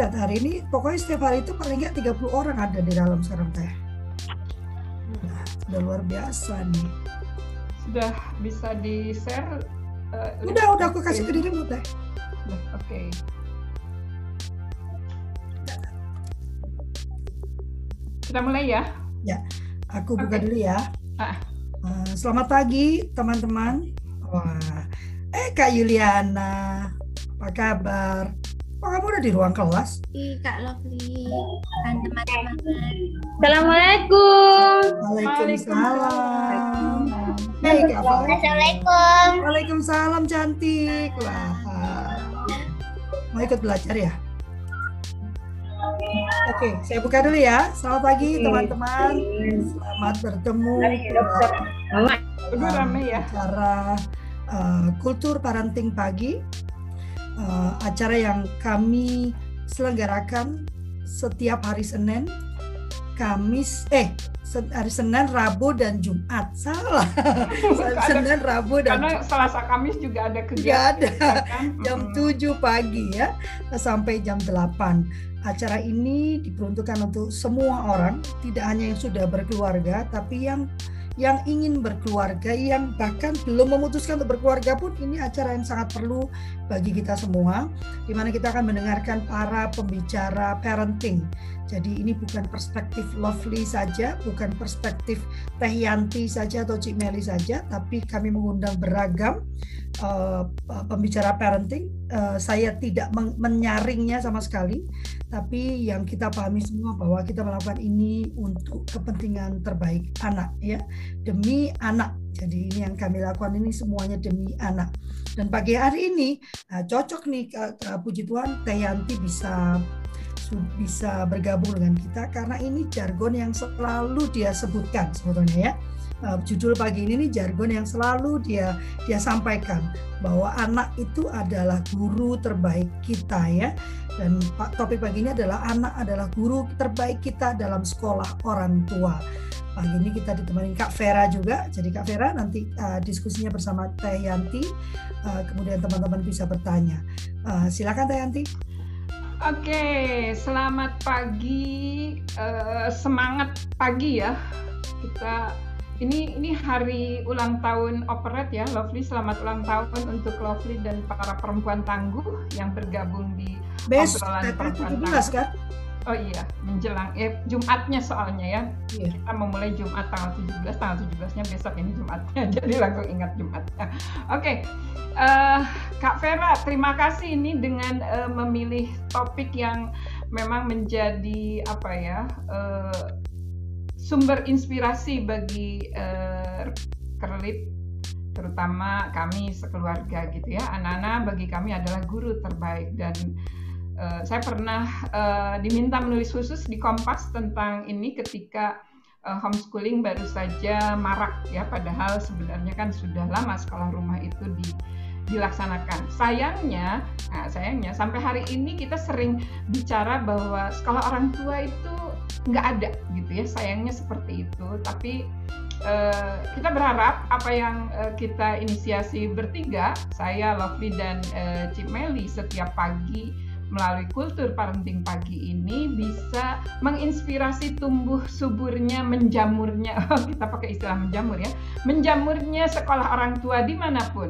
lihat hari ini pokoknya setiap hari itu paling nggak 30 orang ada di dalam sekarang teh. Nah, sudah luar biasa nih. Sudah bisa di share? Uh, udah, udah aku kasih ke dirimu teh. Oke. Okay. Kita mulai ya? Ya, aku buka okay. dulu ya. Ah. Uh, selamat pagi teman-teman. Wah, eh Kak Yuliana, apa kabar? Oh, kamu udah di ruang kelas? Iya, Kak Lovely. Dan teman-teman. Assalamualaikum. Waalaikumsalam. Hey, Kak Assalamualaikum. Waalaikumsalam cantik. Wah. Mau ikut belajar ya? Oke, saya buka dulu ya. Selamat pagi teman-teman. Selamat bertemu. Udah rame ya. Acara uh, kultur parenting pagi uh, acara yang kami selenggarakan setiap hari Senin, Kamis, eh hari Senin, Rabu dan Jumat. Salah. Senin, Rabu dan Karena Selasa Kamis juga ada kegiatan. ada. Kan? Jam hmm. 7 pagi ya sampai jam 8. Acara ini diperuntukkan untuk semua orang, tidak hanya yang sudah berkeluarga, tapi yang yang ingin berkeluarga, yang bahkan belum memutuskan untuk berkeluarga pun ini acara yang sangat perlu bagi kita semua, di mana kita akan mendengarkan para pembicara parenting. Jadi ini bukan perspektif Lovely saja, bukan perspektif Teh Yanti saja atau Cik Meli saja, tapi kami mengundang beragam uh, pembicara parenting. Uh, saya tidak menyaringnya sama sekali, tapi yang kita pahami semua bahwa kita melakukan ini untuk kepentingan terbaik anak ya, demi anak. Jadi ini yang kami lakukan ini semuanya demi anak. Dan pagi hari ini nah, cocok nih puji Tuhan Teh Yanti bisa bisa bergabung dengan kita karena ini jargon yang selalu dia sebutkan sebetulnya ya. Uh, judul pagi ini nih jargon yang selalu dia dia sampaikan bahwa anak itu adalah guru terbaik kita ya. Dan topik pagi ini adalah anak adalah guru terbaik kita dalam sekolah orang tua. Pagi ini kita ditemani Kak Vera juga. Jadi Kak Vera nanti uh, diskusinya bersama Teh Yanti. Uh, kemudian teman-teman bisa bertanya. Uh, silakan Teh Yanti. Oke, selamat pagi, uh, semangat pagi ya. Kita ini ini hari ulang tahun Operet ya, Lovely. Selamat ulang tahun untuk Lovely dan para perempuan tangguh yang bergabung di Best, obrolan perempuan tangguh. kan? Oh iya, menjelang eh, Jumatnya soalnya ya. Iya. Kita memulai Jumat tanggal 17, tanggal 17-nya besok ini Jumatnya. Jadi langsung ingat Jumatnya. Oke. Okay. Uh, eh, Kak Vera, terima kasih ini dengan uh, memilih topik yang memang menjadi apa ya? Uh, sumber inspirasi bagi uh, kerlip terutama kami sekeluarga gitu ya. Anak-anak bagi kami adalah guru terbaik dan uh, saya pernah uh, diminta menulis khusus di Kompas tentang ini ketika uh, homeschooling baru saja marak ya padahal sebenarnya kan sudah lama sekolah rumah itu di dilaksanakan. Sayangnya, nah sayangnya sampai hari ini kita sering bicara bahwa sekolah orang tua itu nggak ada gitu ya. Sayangnya seperti itu. Tapi uh, kita berharap apa yang uh, kita inisiasi bertiga, saya, Lovely dan uh, Cimeli setiap pagi melalui kultur parenting pagi ini bisa menginspirasi tumbuh suburnya, menjamurnya, oh, kita pakai istilah menjamur ya, menjamurnya sekolah orang tua di mana pun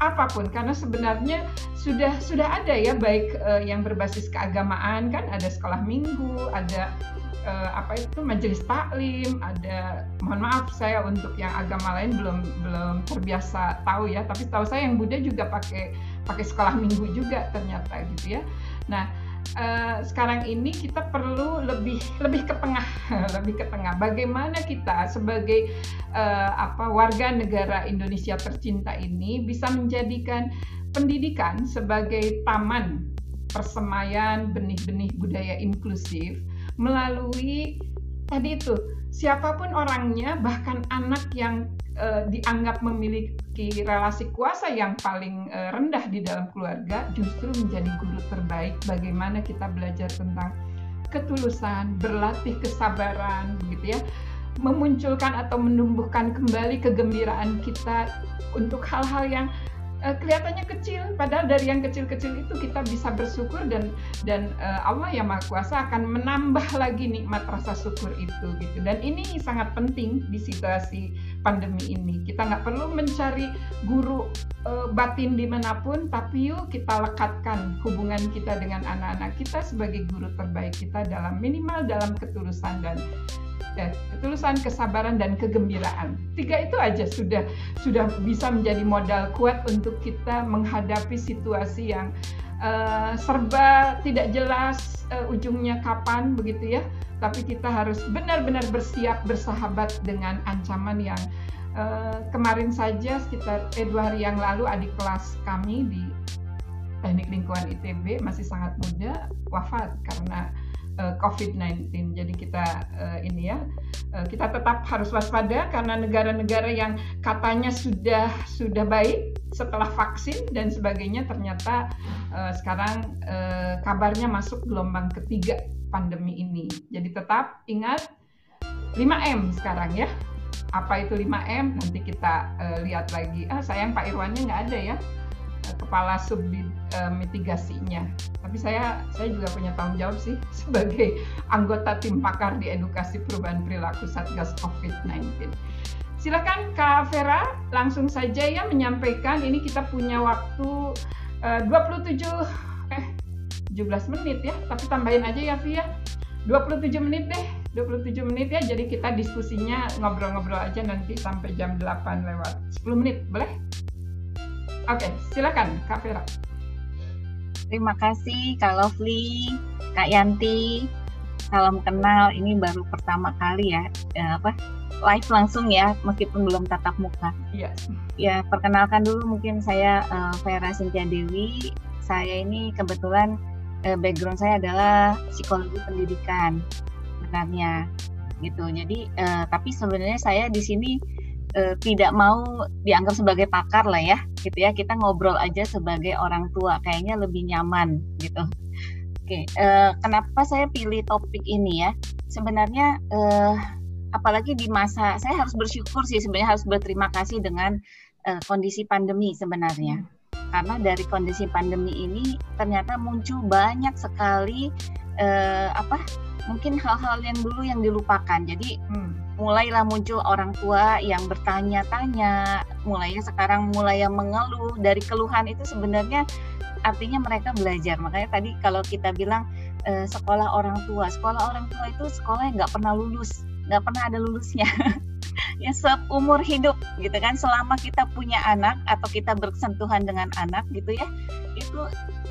apa pun karena sebenarnya sudah sudah ada ya baik uh, yang berbasis keagamaan kan ada sekolah minggu ada uh, apa itu majelis taklim ada mohon maaf saya untuk yang agama lain belum belum terbiasa tahu ya tapi tahu saya yang Buddha juga pakai pakai sekolah minggu juga ternyata gitu ya. Nah, uh, sekarang ini kita perlu lebih lebih ke tengah, lebih ke tengah. Bagaimana kita sebagai uh, apa warga negara Indonesia tercinta ini bisa menjadikan pendidikan sebagai taman persemaian benih-benih budaya inklusif melalui tadi itu siapa pun orangnya bahkan anak yang uh, dianggap memiliki relasi kuasa yang paling uh, rendah di dalam keluarga justru menjadi guru terbaik bagaimana kita belajar tentang ketulusan, berlatih kesabaran begitu ya, memunculkan atau menumbuhkan kembali kegembiraan kita untuk hal-hal yang uh, kelihatannya kecil. Padahal dari yang kecil-kecil itu kita bisa bersyukur dan dan uh, Allah yang Maha Kuasa akan menambah lagi nikmat rasa syukur itu gitu. Dan ini sangat penting di situasi pandemi ini. Kita nggak perlu mencari guru uh, batin di mana pun tapi yuk kita lekatkan hubungan kita dengan anak-anak kita sebagai guru terbaik kita dalam minimal dalam ketulusan dan eh, ketulusan, kesabaran dan kegembiraan. Tiga itu aja sudah sudah bisa menjadi modal kuat untuk kita menghadapi situasi yang uh, serba tidak jelas uh, ujungnya kapan begitu ya. Tapi kita harus benar-benar bersiap bersahabat dengan ancaman yang uh, kemarin saja sekitar eh, dua hari yang lalu adik kelas kami di teknik lingkungan ITB masih sangat muda wafat karena COVID-19. Jadi kita uh, ini ya, uh, kita tetap harus waspada karena negara-negara yang katanya sudah sudah baik setelah vaksin dan sebagainya ternyata uh, sekarang uh, kabarnya masuk gelombang ketiga pandemi ini. Jadi tetap ingat 5M sekarang ya. Apa itu 5M? Nanti kita uh, lihat lagi. Ah sayang Pak Irwannya nggak ada ya kepala sub uh, mitigasinya. Tapi saya saya juga punya tanggung jawab sih sebagai anggota tim pakar di edukasi perubahan perilaku Satgas COVID-19. Silakan Kak Vera langsung saja ya menyampaikan ini kita punya waktu uh, 27 eh 17 menit ya, tapi tambahin aja ya Via. 27 menit deh, 27 menit ya. Jadi kita diskusinya ngobrol-ngobrol aja nanti sampai jam 8 lewat 10 menit, boleh? Oke, silakan Kak Vera. Terima kasih Kak Lovely, Kak Yanti. Salam kenal. Ini baru pertama kali ya, ya apa live langsung ya, meskipun belum tatap muka. Iya. Ya, perkenalkan dulu mungkin saya uh, Vera Sintia Dewi. Saya ini kebetulan uh, background saya adalah psikologi pendidikan sebenarnya gitu. Jadi uh, tapi sebenarnya saya di sini uh, tidak mau dianggap sebagai pakar lah ya gitu ya. Kita ngobrol aja sebagai orang tua kayaknya lebih nyaman gitu. Oke uh, kenapa saya pilih topik ini ya? Sebenarnya uh, apalagi di masa saya harus bersyukur sih sebenarnya harus berterima kasih dengan uh, kondisi pandemi sebenarnya. Karena dari kondisi pandemi ini ternyata muncul banyak sekali uh, apa mungkin hal-hal yang dulu yang dilupakan. Jadi hmm. mulailah muncul orang tua yang bertanya-tanya, mulainya sekarang mulai yang mengeluh. Dari keluhan itu sebenarnya artinya mereka belajar. Makanya tadi kalau kita bilang e, sekolah orang tua, sekolah orang tua itu sekolah yang nggak pernah lulus, nggak pernah ada lulusnya. ya seumur hidup gitu kan. Selama kita punya anak atau kita bersentuhan dengan anak gitu ya itu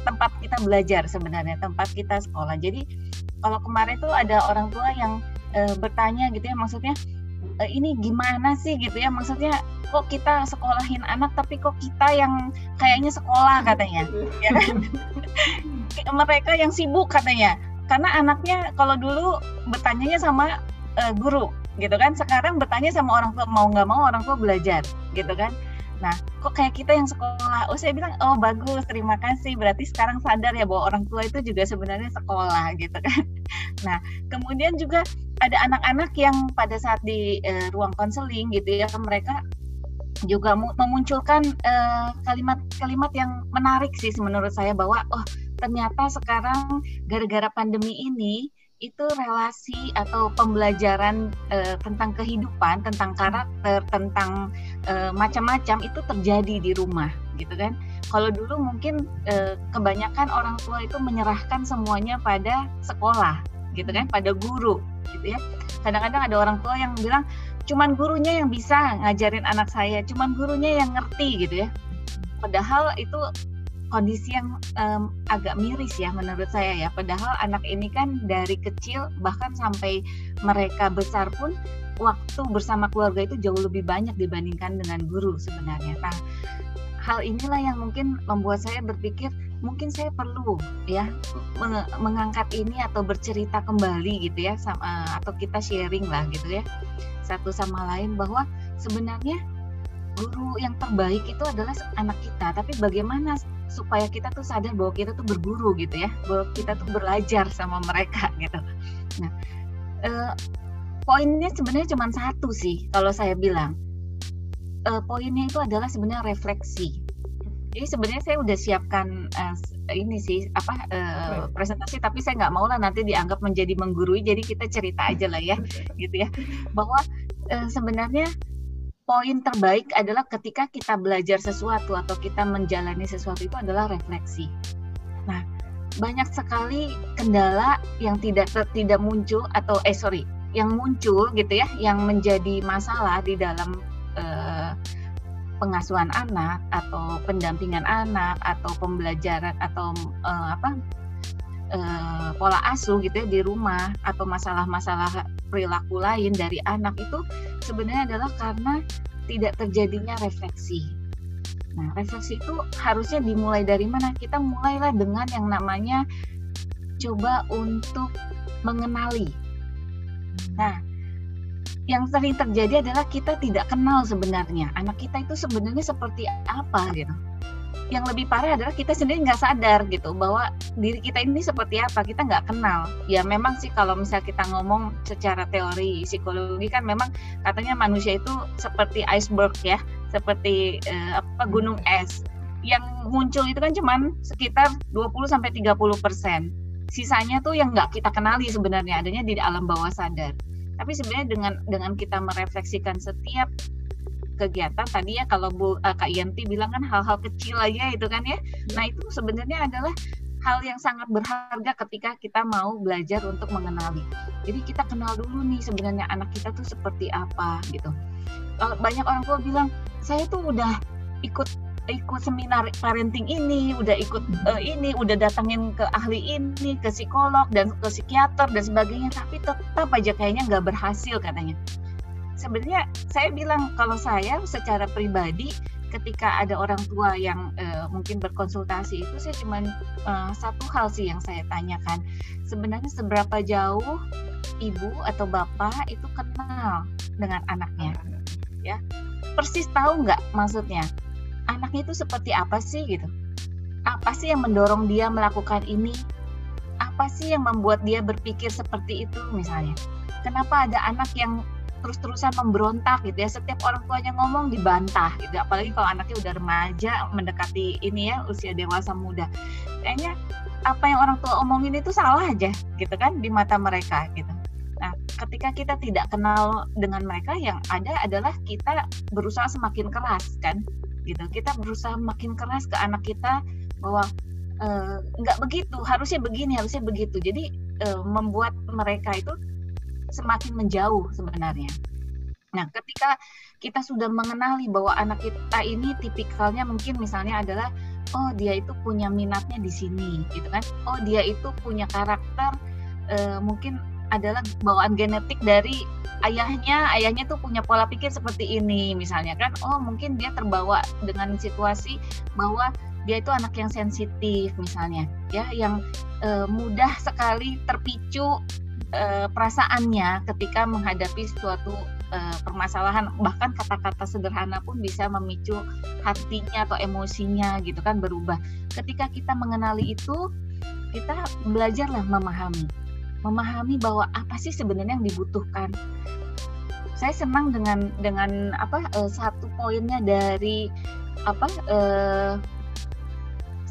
tempat kita belajar sebenarnya tempat kita sekolah. Jadi kalau kemarin tuh ada orang tua yang uh, bertanya gitu ya maksudnya uh, ini gimana sih? gitu ya maksudnya kok kita sekolahin anak tapi kok kita yang kayaknya sekolah? katanya. Ya kan? Mereka yang sibuk katanya. Karena anaknya kalau dulu bertanyanya sama uh, guru gitu kan. Sekarang bertanya sama orang tua mau nggak mau orang tua belajar gitu kan Nah, kok kayak kita yang sekolah? Oh, saya bilang, oh bagus, terima kasih. Berarti sekarang sadar ya bahwa orang tua itu juga sebenarnya sekolah gitu kan. Nah, kemudian juga ada anak-anak yang pada saat di uh, ruang konseling gitu ya, mereka juga memunculkan eh, kalimat-kalimat uh, yang menarik sih menurut saya bahwa oh ternyata sekarang gara-gara pandemi ini itu relasi atau pembelajaran uh, tentang kehidupan, tentang karakter, tentang uh, macam-macam itu terjadi di rumah, gitu kan? Kalau dulu mungkin uh, kebanyakan orang tua itu menyerahkan semuanya pada sekolah, gitu kan, pada guru, gitu ya. Kadang-kadang ada orang tua yang bilang cuman gurunya yang bisa ngajarin anak saya, cuman gurunya yang ngerti, gitu ya. Padahal itu kondisi yang um, agak miris ya menurut saya ya. Padahal anak ini kan dari kecil bahkan sampai mereka besar pun waktu bersama keluarga itu jauh lebih banyak dibandingkan dengan guru sebenarnya. Nah, hal inilah yang mungkin membuat saya berpikir mungkin saya perlu ya mengangkat ini atau bercerita kembali gitu ya sama atau kita sharing lah gitu ya satu sama lain bahwa sebenarnya guru yang terbaik itu adalah anak kita. Tapi bagaimana supaya kita tuh sadar bahwa kita tuh berguru gitu ya. Bahwa kita tuh belajar sama mereka gitu. Nah eh, poinnya sebenarnya cuma satu sih kalau saya bilang. Eh, poinnya itu adalah sebenarnya refleksi. Jadi sebenarnya saya udah siapkan uh, ini sih apa uh, presentasi, tapi saya nggak mau lah nanti dianggap menjadi menggurui. Jadi kita cerita aja lah ya, gitu ya. Bahwa uh, sebenarnya poin terbaik adalah ketika kita belajar sesuatu atau kita menjalani sesuatu itu adalah refleksi. Nah, banyak sekali kendala yang tidak tidak muncul atau eh sorry yang muncul gitu ya yang menjadi masalah di dalam uh, pengasuhan anak atau pendampingan anak atau pembelajaran atau uh, apa uh, pola asuh gitu ya di rumah atau masalah-masalah perilaku lain dari anak itu sebenarnya adalah karena tidak terjadinya refleksi. Nah, refleksi itu harusnya dimulai dari mana? Kita mulailah dengan yang namanya coba untuk mengenali. Nah, yang sering terjadi adalah kita tidak kenal sebenarnya anak kita itu sebenarnya seperti apa gitu yang lebih parah adalah kita sendiri nggak sadar gitu bahwa diri kita ini seperti apa kita nggak kenal. Ya memang sih kalau misal kita ngomong secara teori psikologi kan memang katanya manusia itu seperti iceberg ya seperti eh, apa gunung es. Yang muncul itu kan cuman sekitar 20 sampai 30 persen. Sisanya tuh yang nggak kita kenali sebenarnya adanya di alam bawah sadar. Tapi sebenarnya dengan dengan kita merefleksikan setiap kegiatan tadi ya kalau Bu uh, Kak Yanti bilang kan hal-hal kecil aja itu kan ya. Nah, itu sebenarnya adalah hal yang sangat berharga ketika kita mau belajar untuk mengenali. Jadi kita kenal dulu nih sebenarnya anak kita tuh seperti apa gitu. Kalau banyak orang tua bilang, "Saya tuh udah ikut ikut seminar parenting ini, udah ikut uh, ini, udah datangin ke ahli ini, ke psikolog dan ke psikiater dan sebagainya, tapi tetap aja kayaknya nggak berhasil katanya. Sebenarnya saya bilang kalau saya secara pribadi ketika ada orang tua yang uh, mungkin berkonsultasi itu saya cuma uh, satu hal sih yang saya tanyakan. Sebenarnya seberapa jauh ibu atau bapak itu kenal dengan anaknya. Ya persis tahu nggak maksudnya? Anaknya itu seperti apa sih gitu? Apa sih yang mendorong dia melakukan ini? Apa sih yang membuat dia berpikir seperti itu misalnya? Kenapa ada anak yang terus-terusan memberontak gitu ya. Setiap orang tuanya ngomong dibantah gitu. Apalagi kalau anaknya udah remaja mendekati ini ya usia dewasa muda. Kayaknya apa yang orang tua omongin itu salah aja gitu kan di mata mereka gitu. Nah, ketika kita tidak kenal dengan mereka, yang ada adalah kita berusaha semakin keras, kan? gitu. Kita berusaha makin keras ke anak kita bahwa uh, nggak begitu harusnya begini harusnya begitu. Jadi uh, membuat mereka itu semakin menjauh sebenarnya. Nah ketika kita sudah mengenali bahwa anak kita ini tipikalnya mungkin misalnya adalah oh dia itu punya minatnya di sini gitu kan. Oh dia itu punya karakter uh, mungkin adalah bawaan genetik dari ayahnya. Ayahnya tuh punya pola pikir seperti ini misalnya kan. Oh mungkin dia terbawa dengan situasi bahwa dia itu anak yang sensitif misalnya ya. Yang e, mudah sekali terpicu e, perasaannya ketika menghadapi suatu e, permasalahan. Bahkan kata-kata sederhana pun bisa memicu hatinya atau emosinya gitu kan berubah. Ketika kita mengenali itu kita belajarlah memahami. Memahami bahwa apa sih sebenarnya yang dibutuhkan. Saya senang dengan dengan apa uh, satu poinnya dari apa uh,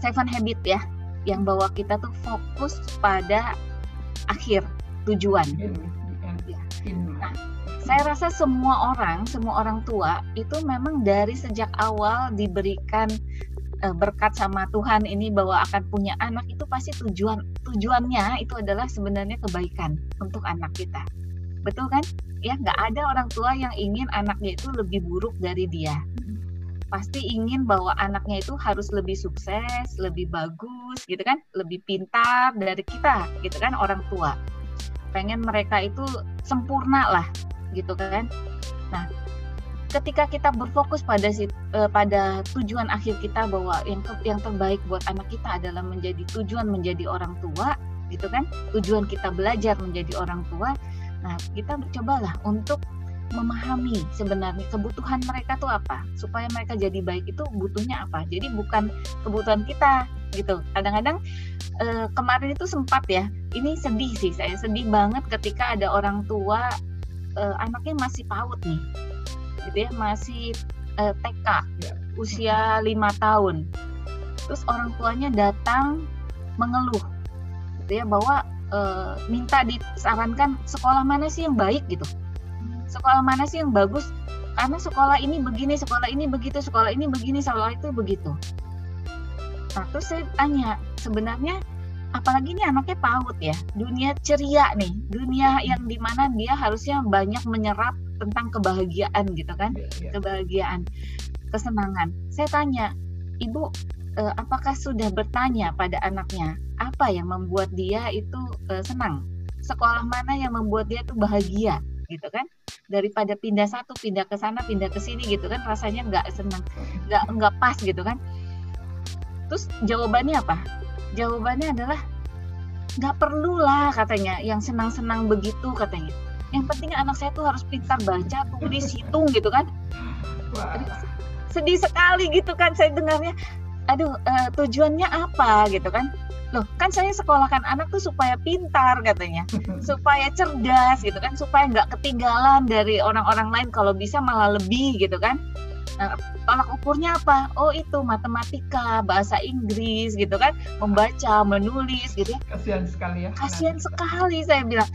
Seven Habit ya, yang bahwa kita tuh fokus pada akhir tujuan. Nah, saya rasa semua orang, semua orang tua itu memang dari sejak awal diberikan uh, berkat sama Tuhan ini bahwa akan punya anak itu pasti tujuan tujuannya itu adalah sebenarnya kebaikan untuk anak kita. Betul kan? Ya nggak ada orang tua yang ingin anaknya itu lebih buruk dari dia. Pasti ingin bahwa anaknya itu harus lebih sukses lebih bagus gitu kan? Lebih pintar dari kita gitu kan? Orang tua pengen mereka itu sempurna lah gitu kan. Nah ketika kita berfokus pada uh, pada tujuan akhir kita bahwa yang yang terbaik buat anak kita adalah menjadi tujuan menjadi orang tua gitu kan. Tujuan kita belajar menjadi orang tua. Nah kita cobalah untuk memahami sebenarnya kebutuhan mereka tuh apa. Supaya mereka jadi baik itu butuhnya apa. Jadi bukan kebutuhan kita gitu. Kadang-kadang eh, kemarin itu sempat ya ini sedih sih saya sedih banget ketika ada orang tua eh, anaknya masih paut nih gitu ya masih uh, TK ya. usia lima tahun. Terus orang tuanya datang mengeluh gitu ya bahwa minta disarankan sekolah mana sih yang baik? gitu. Sekolah mana sih yang bagus? Karena sekolah ini begini sekolah ini begitu sekolah ini begini sekolah itu begitu nah terus saya tanya sebenarnya apalagi ini anaknya PAUD ya? Dunia ceria nih dunia yang di mana dia harusnya banyak menyerap tentang kebahagiaan gitu kan? Yeah, yeah. kebahagiaan kesenangan. Saya tanya ibu eh, apakah sudah bertanya pada anaknya apa yang membuat dia itu eh, senang? Sekolah mana yang membuat dia itu bahagia? Gitu kan? Daripada pindah satu pindah ke sana pindah ke sini gitu kan rasanya nggak senang nggak nggak pas gitu kan terus jawabannya apa? Jawabannya adalah nggak perlu lah katanya. Yang senang-senang begitu katanya. Yang penting anak saya tuh harus pintar baca tulis hitung gitu kan. Sedih sekali gitu kan saya dengarnya. Aduh uh, tujuannya apa? gitu kan. Loh kan saya sekolahkan anak tuh supaya pintar katanya. Supaya cerdas gitu kan. Supaya nggak ketinggalan dari orang-orang lain kalau bisa malah lebih gitu kan nah, tolak ukurnya apa? Oh itu matematika bahasa Inggris gitu kan? Membaca menulis gitu. Ya kasihan sekali ya. Kasihan sekali saya bilang.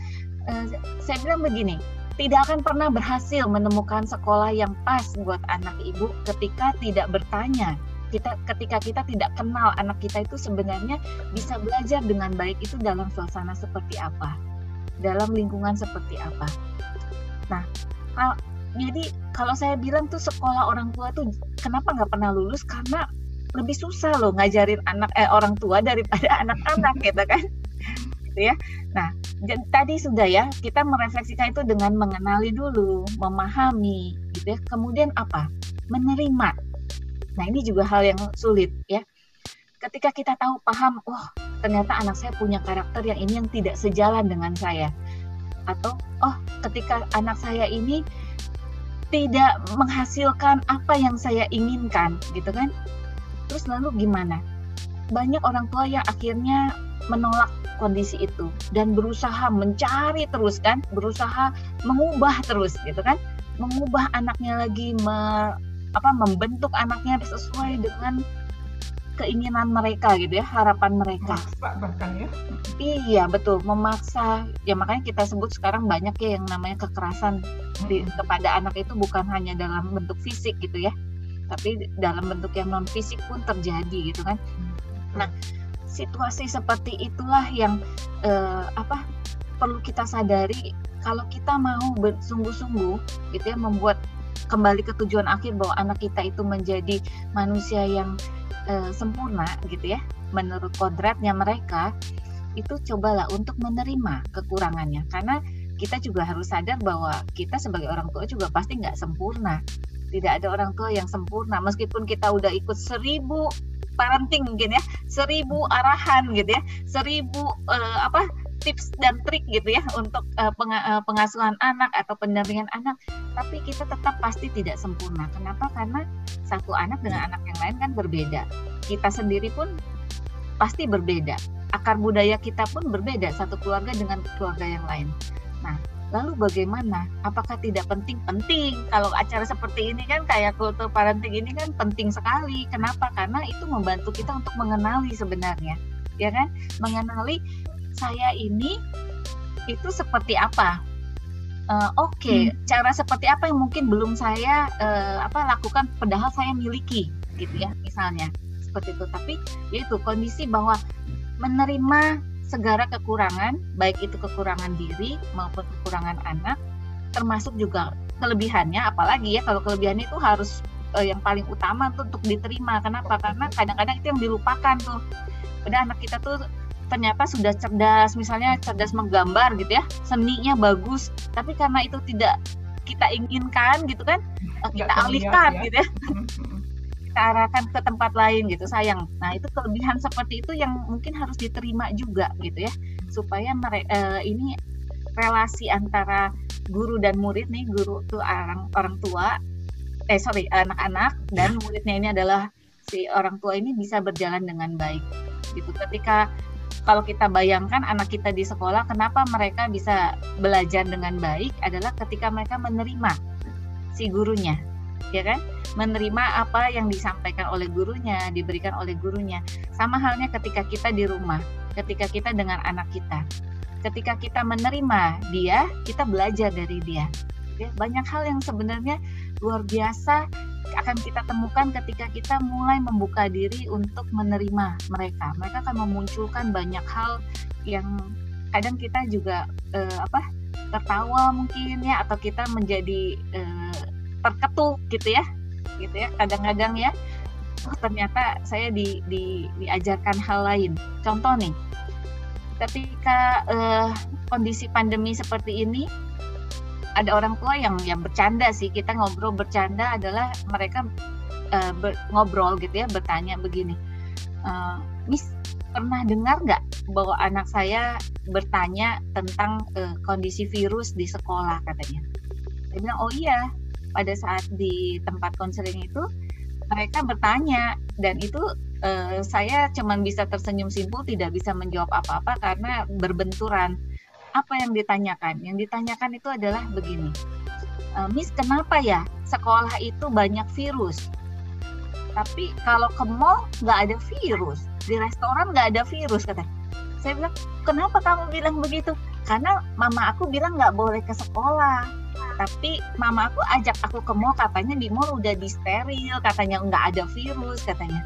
Uh, saya bilang begini tidak akan pernah berhasil menemukan sekolah yang pas buat anak ibu ketika tidak bertanya. Kita ketika kita tidak kenal anak kita itu sebenarnya bisa belajar dengan baik itu dalam suasana seperti apa? Dalam lingkungan seperti apa? Nah jadi kalau saya bilang tuh sekolah orang tua tuh kenapa nggak pernah lulus? Karena lebih susah loh ngajarin anak eh orang tua daripada anak-anak gitu kan? Gitu ya. Nah tadi sudah ya kita merefleksikan itu dengan mengenali dulu memahami gitu ya. Kemudian apa? Menerima. Nah ini juga hal yang sulit ya. Ketika kita tahu paham, oh ternyata anak saya punya karakter yang ini yang tidak sejalan dengan saya. Atau oh ketika anak saya ini tidak menghasilkan apa yang saya inginkan gitu kan. Terus lalu gimana? Banyak orang tua yang akhirnya menolak kondisi itu dan berusaha mencari terus kan, berusaha mengubah terus gitu kan, mengubah anaknya lagi, apa membentuk anaknya sesuai dengan keinginan mereka gitu ya harapan mereka. Memaksa bahkan ya? Iya betul memaksa. Ya makanya kita sebut sekarang banyak ya yang namanya kekerasan di, kepada anak itu bukan hanya dalam bentuk fisik gitu ya tapi dalam bentuk yang non fisik pun terjadi gitu kan. Nah situasi seperti itulah yang eh, apa perlu kita sadari kalau kita mau bersungguh-sungguh gitu ya membuat kembali ke tujuan akhir bahwa anak kita itu menjadi manusia yang uh, sempurna gitu ya. Menurut kodratnya mereka itu cobalah untuk menerima kekurangannya. Karena kita juga harus sadar bahwa kita sebagai orang tua juga pasti nggak sempurna. Tidak ada orang tua yang sempurna. Meskipun kita udah ikut seribu parenting mungkin ya seribu arahan gitu ya seribu uh, apa tips dan trik gitu ya untuk uh, pengasuhan anak atau pendampingan anak. Tapi kita tetap pasti tidak sempurna. Kenapa? Karena satu anak dengan anak yang lain kan berbeda. Kita sendiri pun pasti berbeda. Akar budaya kita pun berbeda satu keluarga dengan keluarga yang lain. Nah lalu bagaimana? Apakah tidak penting penting kalau acara seperti ini kan kayak kultur parenting ini kan penting sekali. Kenapa? Karena itu membantu kita untuk mengenali sebenarnya. Ya kan? Mengenali saya ini itu seperti apa? Uh, oke okay, hmm. cara seperti apa yang mungkin belum saya uh, apa lakukan padahal saya miliki gitu ya misalnya. Seperti itu. Tapi yaitu kondisi bahwa menerima segala kekurangan baik itu kekurangan diri maupun kekurangan anak termasuk juga kelebihannya. Apalagi ya kalau kelebihannya itu harus uh, yang paling utama tuh untuk diterima. Kenapa? Karena kadang-kadang itu yang dilupakan tuh. Udah anak kita tuh ternyata sudah cerdas misalnya cerdas menggambar gitu ya seninya bagus tapi karena itu tidak kita inginkan gitu kan kita alihkan ya. gitu ya. Kita arahkan ke tempat lain gitu sayang. Nah itu kelebihan seperti itu yang mungkin harus diterima juga gitu ya supaya mereka uh, ini relasi antara guru dan murid nih guru tuh orang orang tua eh sorry anak-anak dan muridnya ini adalah si orang tua ini bisa berjalan dengan baik gitu. Ketika kalau kita bayangkan anak kita di sekolah, kenapa mereka bisa belajar dengan baik adalah ketika mereka menerima si gurunya, ya kan? menerima apa yang disampaikan oleh gurunya, diberikan oleh gurunya. Sama halnya ketika kita di rumah, ketika kita dengan anak kita. Ketika kita menerima dia, kita belajar dari dia. Ya, banyak hal yang sebenarnya luar biasa akan kita temukan ketika kita mulai membuka diri untuk menerima mereka. Mereka akan memunculkan banyak hal yang kadang kita juga eh, apa tertawa mungkin ya atau kita menjadi eh, terketuk gitu ya gitu ya kadang-kadang ya oh ternyata saya di, di, diajarkan hal lain contoh nih ketika eh, kondisi pandemi seperti ini ada orang tua yang yang bercanda sih. Kita ngobrol bercanda adalah mereka uh, ber, ngobrol gitu ya bertanya begini uh, Miss pernah dengar nggak bahwa anak saya bertanya tentang uh, kondisi virus di sekolah katanya. Saya bilang oh iya pada saat di tempat konseling itu mereka bertanya dan itu uh, saya cuma bisa tersenyum simpul tidak bisa menjawab apa-apa karena berbenturan apa yang ditanyakan? Yang ditanyakan itu adalah begini, e, Miss kenapa ya sekolah itu banyak virus? Tapi kalau ke mall nggak ada virus, di restoran nggak ada virus kata. Saya bilang, kenapa kamu bilang begitu? Karena mama aku bilang nggak boleh ke sekolah. Tapi mama aku ajak aku ke mall, katanya di mall udah di steril, katanya nggak ada virus, katanya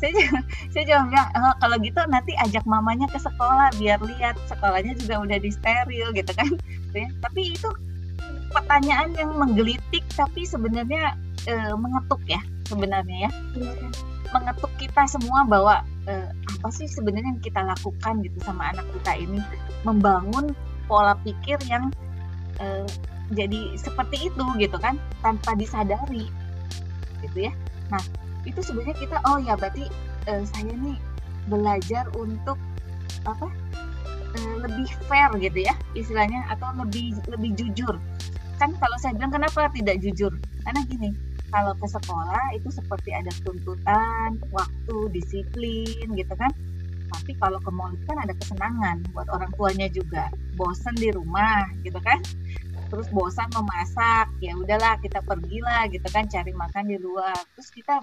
saya saya cuma bilang oh, kalau gitu nanti ajak mamanya ke sekolah biar lihat. Sekolahnya juga udah di steril gitu kan. Ya. tapi itu pertanyaan yang menggelitik tapi sebenarnya e, mengetuk ya sebenarnya ya. Mengetuk kita semua bahwa e, apa sih sebenarnya yang kita lakukan gitu sama anak kita ini. Membangun pola pikir yang e, jadi seperti itu gitu kan tanpa disadari. Gitu ya. Nah itu sebenarnya kita oh ya berarti uh, saya nih belajar untuk apa uh, lebih fair gitu ya istilahnya atau lebih lebih jujur. Kan kalau saya bilang kenapa tidak jujur? Karena gini kalau ke sekolah itu seperti ada tuntutan waktu disiplin gitu kan. Tapi kalau ke mall kan ada kesenangan buat orang tuanya juga. Bosan di rumah gitu kan. Terus bosan memasak ya udahlah kita pergilah gitu kan cari makan di luar. Terus kita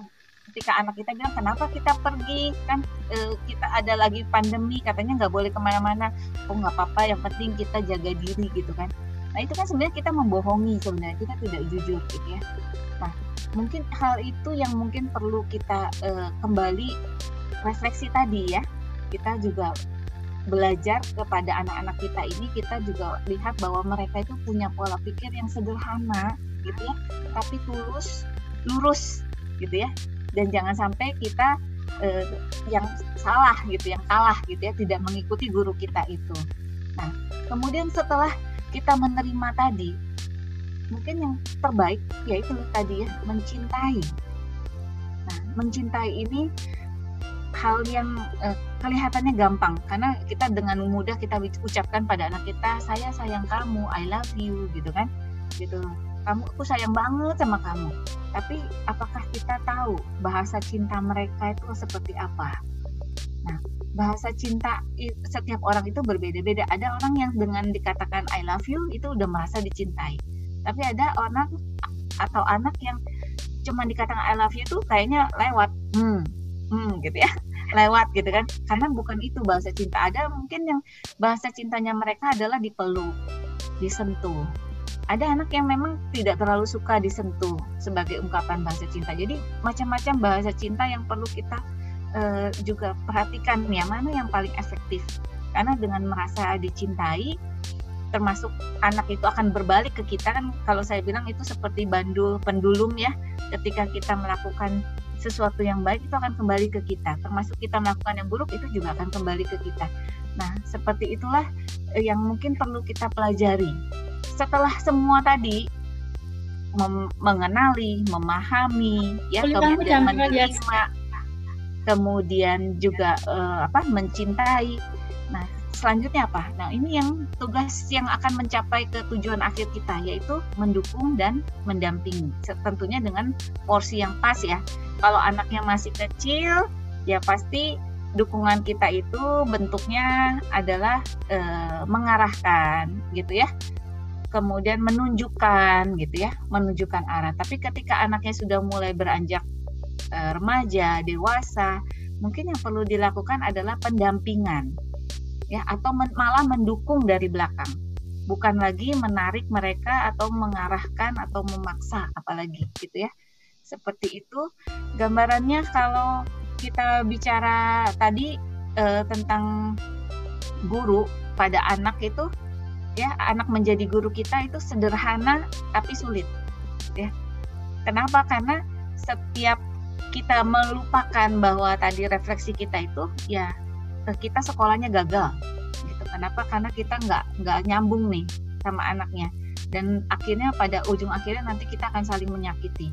ketika anak kita bilang kenapa kita pergi? Kan e, kita ada lagi pandemi katanya nggak boleh ke mana-mana. Oh nggak apa-apa yang penting kita jaga diri gitu kan. Nah itu kan sebenarnya kita membohongi sebenarnya kita tidak jujur gitu ya. Nah mungkin hal itu yang mungkin perlu kita e, kembali refleksi tadi ya. Kita juga belajar kepada anak-anak kita ini kita juga lihat bahwa mereka itu punya pola pikir yang sederhana gitu ya. Tapi tulus lurus gitu ya dan jangan sampai kita eh, yang salah gitu, yang kalah gitu ya, tidak mengikuti guru kita itu. Nah, kemudian setelah kita menerima tadi, mungkin yang terbaik yaitu tadi ya mencintai. Nah, mencintai ini hal yang eh, kelihatannya gampang karena kita dengan mudah kita ucapkan pada anak kita saya sayang kamu I love you gitu kan gitu kamu aku sayang banget sama kamu. Tapi apakah kita tahu bahasa cinta mereka itu seperti apa? Nah bahasa cinta setiap orang itu berbeda-beda. Ada orang yang dengan dikatakan I love you itu udah merasa dicintai. Tapi ada orang atau anak yang cuma dikatakan I love you tuh kayaknya lewat hmm hmm gitu ya. Lewat gitu kan. Karena bukan itu bahasa cinta. Ada mungkin yang bahasa cintanya mereka adalah dipeluk disentuh ada anak yang memang tidak terlalu suka disentuh sebagai ungkapan bahasa cinta. Jadi macam-macam bahasa cinta yang perlu kita uh, juga perhatikan ya mana yang paling efektif. Karena dengan merasa dicintai, termasuk anak itu akan berbalik ke kita kan kalau saya bilang itu seperti bandul pendulum ya. Ketika kita melakukan sesuatu yang baik itu akan kembali ke kita. Termasuk kita melakukan yang buruk itu juga akan kembali ke kita. Nah, seperti itulah eh, yang mungkin perlu kita pelajari setelah semua tadi mem mengenali, memahami, ya kemudian menerima, kemudian juga uh, apa mencintai. Nah, selanjutnya apa? Nah, ini yang tugas yang akan mencapai ke tujuan akhir kita yaitu mendukung dan mendampingi. Tentunya dengan porsi yang pas ya. Kalau anaknya masih kecil, ya pasti dukungan kita itu bentuknya adalah e, mengarahkan gitu ya kemudian menunjukkan gitu ya, menunjukkan arah. Tapi ketika anaknya sudah mulai beranjak e, remaja, dewasa, mungkin yang perlu dilakukan adalah pendampingan ya atau men, malah mendukung dari belakang. Bukan lagi menarik mereka atau mengarahkan atau memaksa apalagi gitu ya. Seperti itu gambarannya kalau kita bicara tadi e, tentang guru pada anak itu ya anak menjadi guru kita itu sederhana tapi sulit ya. Kenapa? Karena setiap kita melupakan bahwa tadi refleksi kita itu ya kita sekolahnya gagal gitu. Kenapa? Karena kita nggak nggak nyambung nih sama anaknya. Dan akhirnya pada ujung akhirnya nanti kita akan saling menyakiti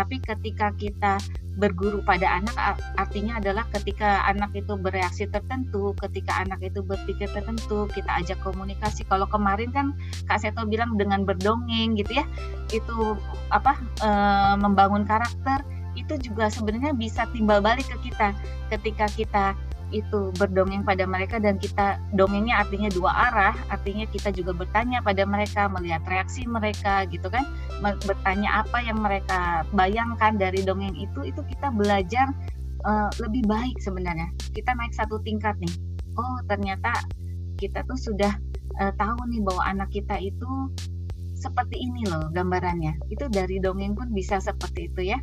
tapi ketika kita berguru pada anak artinya adalah ketika anak itu bereaksi tertentu, ketika anak itu berpikir tertentu, kita ajak komunikasi. Kalau kemarin kan Kak Seto bilang dengan berdongeng gitu ya, itu apa e, membangun karakter itu juga sebenarnya bisa timbal balik ke kita ketika kita itu berdongeng pada mereka dan kita dongengnya artinya dua arah artinya kita juga bertanya pada mereka melihat reaksi mereka gitu kan bertanya apa yang mereka bayangkan dari dongeng itu itu kita belajar uh, lebih baik sebenarnya. Kita naik satu tingkat nih. Oh ternyata kita tuh sudah uh, tahu nih bahwa anak kita itu seperti ini loh gambarannya. Itu dari dongeng pun bisa seperti itu ya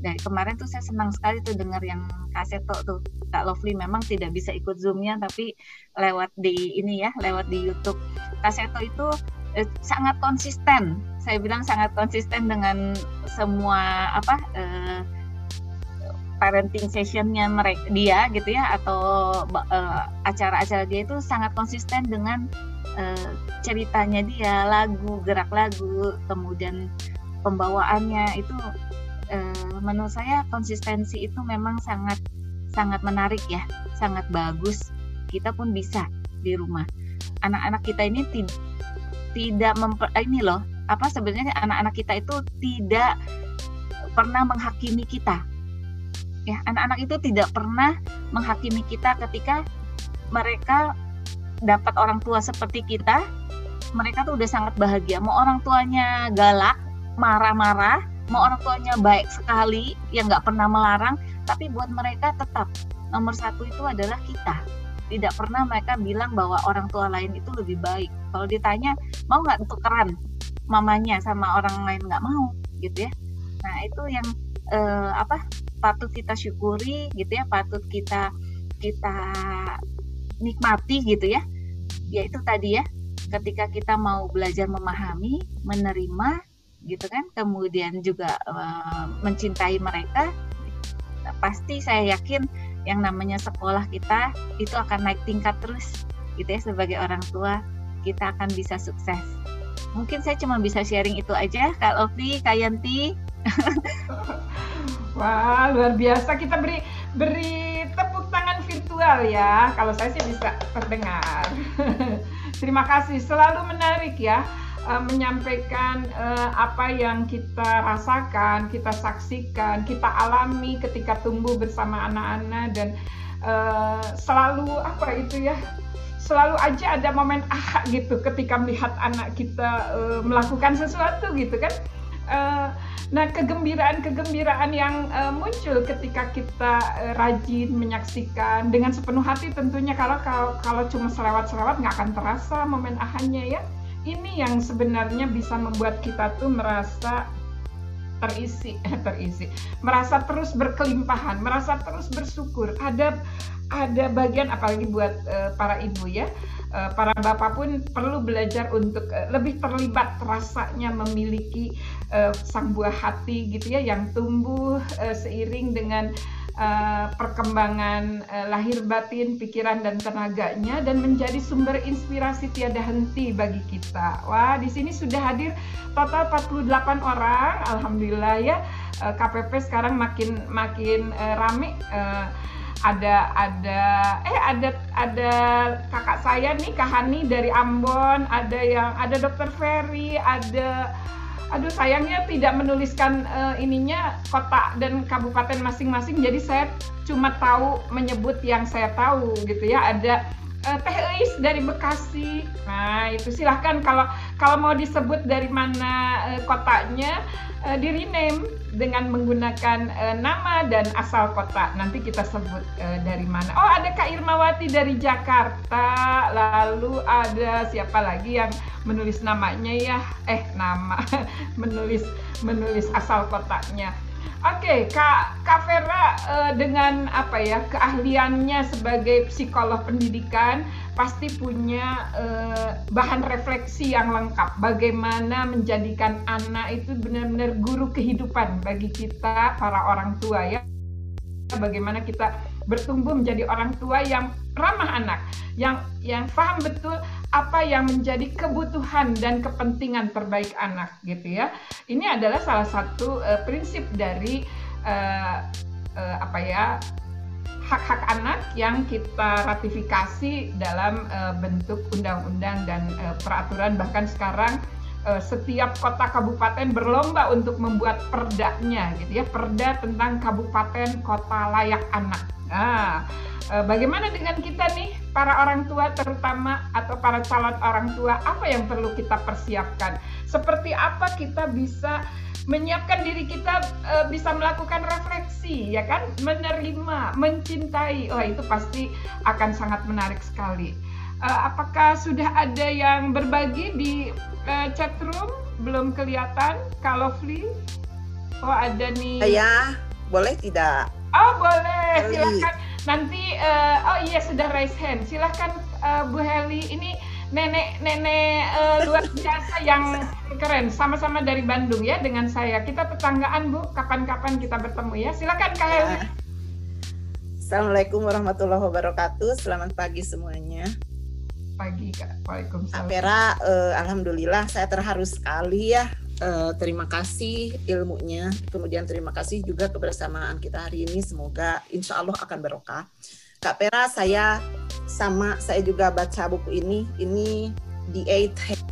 dari kemarin tuh saya senang sekali tuh dengar yang kaseto tuh Kak Lovely memang tidak bisa ikut zoomnya tapi lewat di ini ya lewat di YouTube. Kaseto itu eh, sangat konsisten. Saya bilang sangat konsisten dengan semua apa eh, parenting sessionnya mereka dia gitu ya atau eh, acara-acara dia itu sangat konsisten dengan eh, ceritanya dia lagu gerak lagu kemudian pembawaannya itu uh, menurut saya konsistensi itu memang sangat sangat menarik ya, sangat bagus. Kita pun bisa di rumah. Anak-anak kita ini tid tidak memper eh, ini loh, apa sebenarnya anak-anak kita itu tidak pernah menghakimi kita. Ya, anak-anak itu tidak pernah menghakimi kita ketika mereka dapat orang tua seperti kita, mereka tuh udah sangat bahagia. Mau orang tuanya galak, marah-marah, mau orang tuanya baik sekali yang nggak pernah melarang. Tapi buat mereka tetap nomor satu itu adalah kita. Tidak pernah mereka bilang bahwa orang tua lain itu lebih baik. Kalau ditanya mau nggak tukeran mamanya sama orang lain nggak mau? Gitu ya. Nah itu yang eh, apa patut kita syukuri gitu ya patut kita kita nikmati gitu ya. Yaitu tadi ya ketika kita mau belajar memahami menerima gitu kan. Kemudian juga uh, mencintai mereka pasti saya yakin yang namanya sekolah kita itu akan naik tingkat terus gitu ya sebagai orang tua kita akan bisa sukses. Mungkin saya cuma bisa sharing itu aja. Kak Lofi, Kak Yanti. Wah luar biasa. Kita beri beri tepuk tangan virtual ya. Kalau saya sih bisa terdengar. Terima kasih. Selalu menarik ya uh, menyampaikan uh, apa yang kita rasakan, kita saksikan, kita alami ketika tumbuh bersama anak-anak dan uh, selalu apa itu ya selalu aja ada momen ah gitu ketika melihat anak kita uh, melakukan sesuatu gitu kan. Uh, nah kegembiraan-kegembiraan yang uh, muncul ketika kita uh, rajin menyaksikan dengan sepenuh hati tentunya kalau kalau, kalau cuma selewat-selewat nggak akan terasa momen ahanya ya ini yang sebenarnya bisa membuat kita tuh merasa terisi terisi. Merasa terus berkelimpahan merasa terus bersyukur. Ada ada bagian apalagi buat uh, para ibu ya uh, para bapak pun perlu belajar untuk uh, lebih terlibat rasanya memiliki uh, sang buah hati gitu ya yang tumbuh uh, seiring dengan uh, perkembangan uh, lahir batin, pikiran dan tenaganya dan menjadi sumber inspirasi tiada henti bagi kita. Wah, di sini sudah hadir total 48 orang. Alhamdulillah ya. Uh, eh, KPP sekarang makin makin uh, rame uh, ada ada eh ada ada kakak saya nih Kahani dari Ambon, ada yang ada Dokter Ferry, ada aduh sayangnya tidak menuliskan uh, ininya kota dan kabupaten masing-masing jadi saya cuma tahu menyebut yang saya tahu gitu ya. Ada uh, Teh Eis dari Bekasi. Nah itu silahkan kalau kalau mau disebut dari mana uh, kotanya uh, di rename dengan menggunakan uh, nama dan asal kota. Nanti kita sebut uh, dari mana. Oh, ada Kak Irmawati dari Jakarta. Lalu ada siapa lagi yang menulis namanya ya? Eh, nama menulis menulis asal kotanya. Oke, okay, Kak Kak Vera dengan apa ya keahliannya sebagai psikolog pendidikan pasti punya uh, bahan refleksi yang lengkap. Bagaimana menjadikan anak itu benar-benar guru kehidupan bagi kita para orang tua ya. Bagaimana kita bertumbuh menjadi orang tua yang ramah anak, yang yang paham betul apa yang menjadi kebutuhan dan kepentingan terbaik anak gitu ya. Ini adalah salah satu uh, prinsip dari uh, uh, apa ya hak-hak anak yang kita ratifikasi dalam uh, bentuk undang-undang dan uh, peraturan bahkan sekarang uh, setiap kota kabupaten berlomba untuk membuat perdanya gitu ya perda tentang kabupaten kota layak anak. Nah, Eh, bagaimana dengan kita nih, para orang tua terutama atau para calon orang tua, apa yang perlu kita persiapkan? Seperti apa kita bisa menyiapkan diri kita uh, bisa melakukan refleksi, ya kan? Menerima, mencintai. Oh, itu pasti akan sangat menarik sekali. Uh, apakah sudah ada yang berbagi di uh, chat room? Belum kelihatan, kalau Fli? Oh, ada nih. Ya, boleh tidak? Oh, boleh. Silakan Nanti uh, oh iya sudah raise hand. Silahkan uh, Bu Heli. Ini nenek-nenek uh, luar biasa yang keren. Sama-sama dari Bandung ya dengan saya. Kita tetanggaan Bu. Kapan-kapan kita bertemu ya. Silahkan Kak Heli. Ya. Assalamualaikum warahmatullahi wabarakatuh. Selamat pagi semuanya. Pagi Kak. Waalaikumsalam. Apera, uh, alhamdulillah saya terharu sekali ya uh, terima kasih ilmunya. Kemudian terima kasih juga kebersamaan kita hari ini. Semoga insya Allah akan berokah. Kak Pera, saya sama, saya juga baca buku ini. Ini The Eight Habit.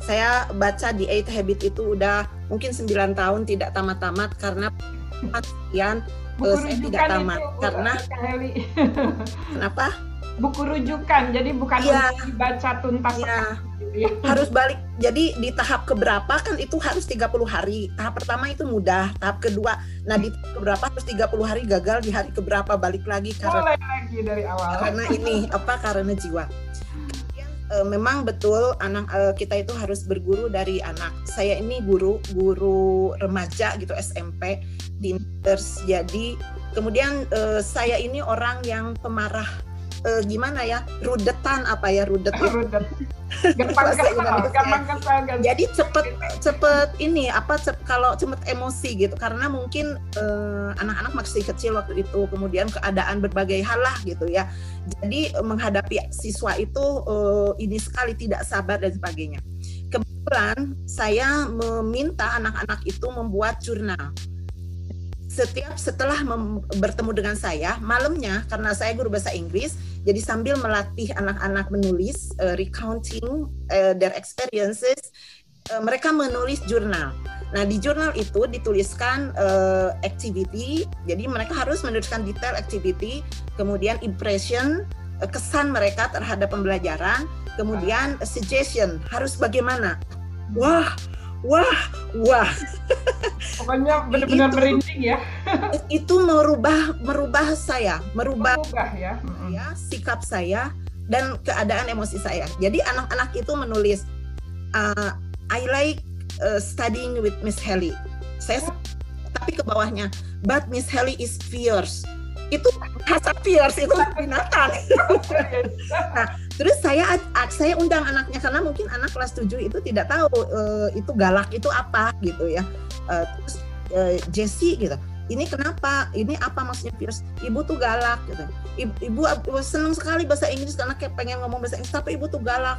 Saya baca The Eight Habit itu udah mungkin 9 tahun tidak tamat-tamat karena sekian uh, saya tidak tamat. Itu, karena kenapa? Buku rujukan, jadi bukan ya, dibaca tuntas. Ya harus balik. Jadi di tahap keberapa kan itu harus 30 hari. Tahap pertama itu mudah. Tahap kedua nah di tahap keberapa harus 30 hari gagal. Di hari keberapa balik lagi karena Mulai lagi dari awal. karena ini apa karena jiwa. E, memang betul anak e, kita itu harus berguru dari anak. Saya ini guru guru remaja gitu SMP di jadi kemudian e, saya ini orang yang pemarah uh, gimana ya rudetan apa ya rudet rudet. Gampang kesal, jadi cepet cepet ini apa cep, kalau cepet emosi gitu. Karena mungkin eh, anak-anak masih kecil waktu itu kemudian keadaan berbagai hal lah gitu ya. Jadi uh, menghadapi siswa itu uh, ini sekali tidak sabar dan sebagainya. Kebetulan saya meminta anak-anak itu membuat jurnal setiap setelah bertemu dengan saya malamnya karena saya guru bahasa Inggris jadi sambil melatih anak-anak menulis uh, recounting uh, their experiences uh, mereka menulis jurnal. Nah di jurnal itu dituliskan uh, activity jadi mereka harus menuliskan detail activity kemudian impression uh, kesan mereka terhadap pembelajaran kemudian suggestion harus bagaimana. Wah wah wah. Pokoknya benar-benar merinding ya. itu merubah merubah saya merubah, merubah ya. Ya sikap saya dan keadaan emosi saya. Jadi anak-anak itu menulis uh, I like uh, studying with Miss Helly saya oh. tapi ke bawahnya but Miss Helly is fierce. Itu bahasa fierce itu binatang. nah, terus saya saya undang anaknya karena mungkin anak kelas 7 itu tidak tahu uh, itu galak itu apa gitu ya. Uh, terus uh, Jessie gitu ini kenapa? Ini apa maksudnya virus ibu tuh galak gitu. Ibu, ibu, seneng sekali bahasa Inggris karena kayak pengen ngomong bahasa Inggris tapi ibu tuh galak.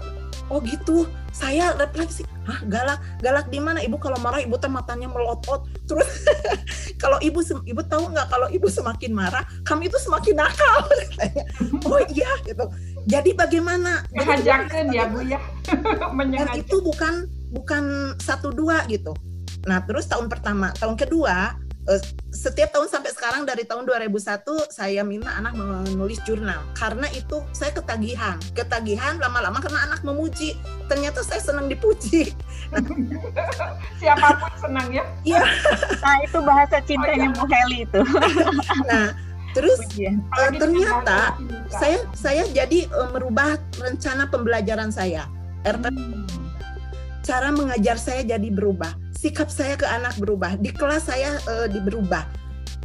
Oh gitu? Saya refleksi hah galak? Galak di mana? Ibu kalau marah ibu tuh matanya melotot terus kalau ibu ibu tahu nggak kalau ibu semakin marah kami itu semakin nakal. Oh iya gitu jadi bagaimana? Mengajarkan ya bu ya. Dan itu bukan bukan satu dua gitu. Nah terus tahun pertama tahun kedua uh, setiap tahun sampai sekarang dari tahun 2001 saya minta anak menulis jurnal. Karena itu saya ketagihan. Ketagihan lama-lama karena anak memuji. Ternyata saya senang dipuji. Siapa pun senang ya. Iya. Nah itu bahasa cintanya oh, Bu Heli itu. Nah terus uh, ternyata saya saya jadi uh, merubah rencana pembelajaran saya. Hmm. cara mengajar saya jadi berubah. Sikap saya ke anak berubah. Di kelas saya uh, berubah.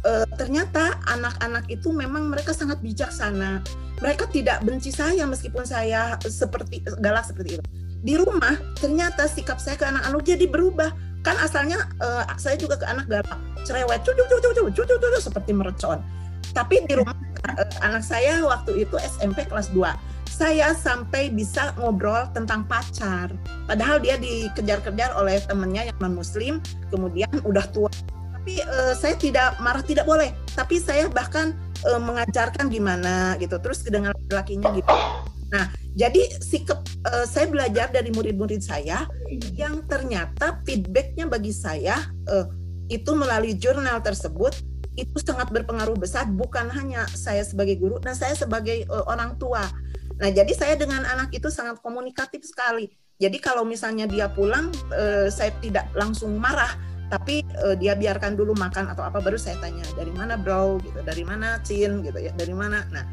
Uh, ternyata anak-anak itu memang mereka sangat bijaksana. Mereka tidak benci saya meskipun saya seperti galak seperti itu. Di rumah ternyata sikap saya ke anak-anak jadi berubah. Kan asalnya uh, saya juga ke anak galak. Cerewet cucu cucu cucu cucu cucu seperti merecon tapi di rumah uh, anak saya waktu itu SMP kelas 2 saya sampai bisa ngobrol tentang pacar. Padahal dia dikejar-kejar oleh temennya yang non muslim, kemudian udah tua. Tapi uh, saya tidak marah tidak boleh. Tapi saya bahkan uh, mengajarkan gimana gitu. Terus dengan lakinya gitu. Nah, jadi sikap uh, saya belajar dari murid-murid saya yang ternyata feedbacknya bagi saya uh, itu melalui jurnal tersebut itu sangat berpengaruh besar bukan hanya saya sebagai guru dan saya sebagai uh, orang tua. Nah, jadi saya dengan anak itu sangat komunikatif sekali. Jadi kalau misalnya dia pulang, eh, saya tidak langsung marah, tapi eh, dia biarkan dulu makan atau apa baru saya tanya dari mana bro, gitu, dari mana Cin, gitu ya, dari mana. Nah,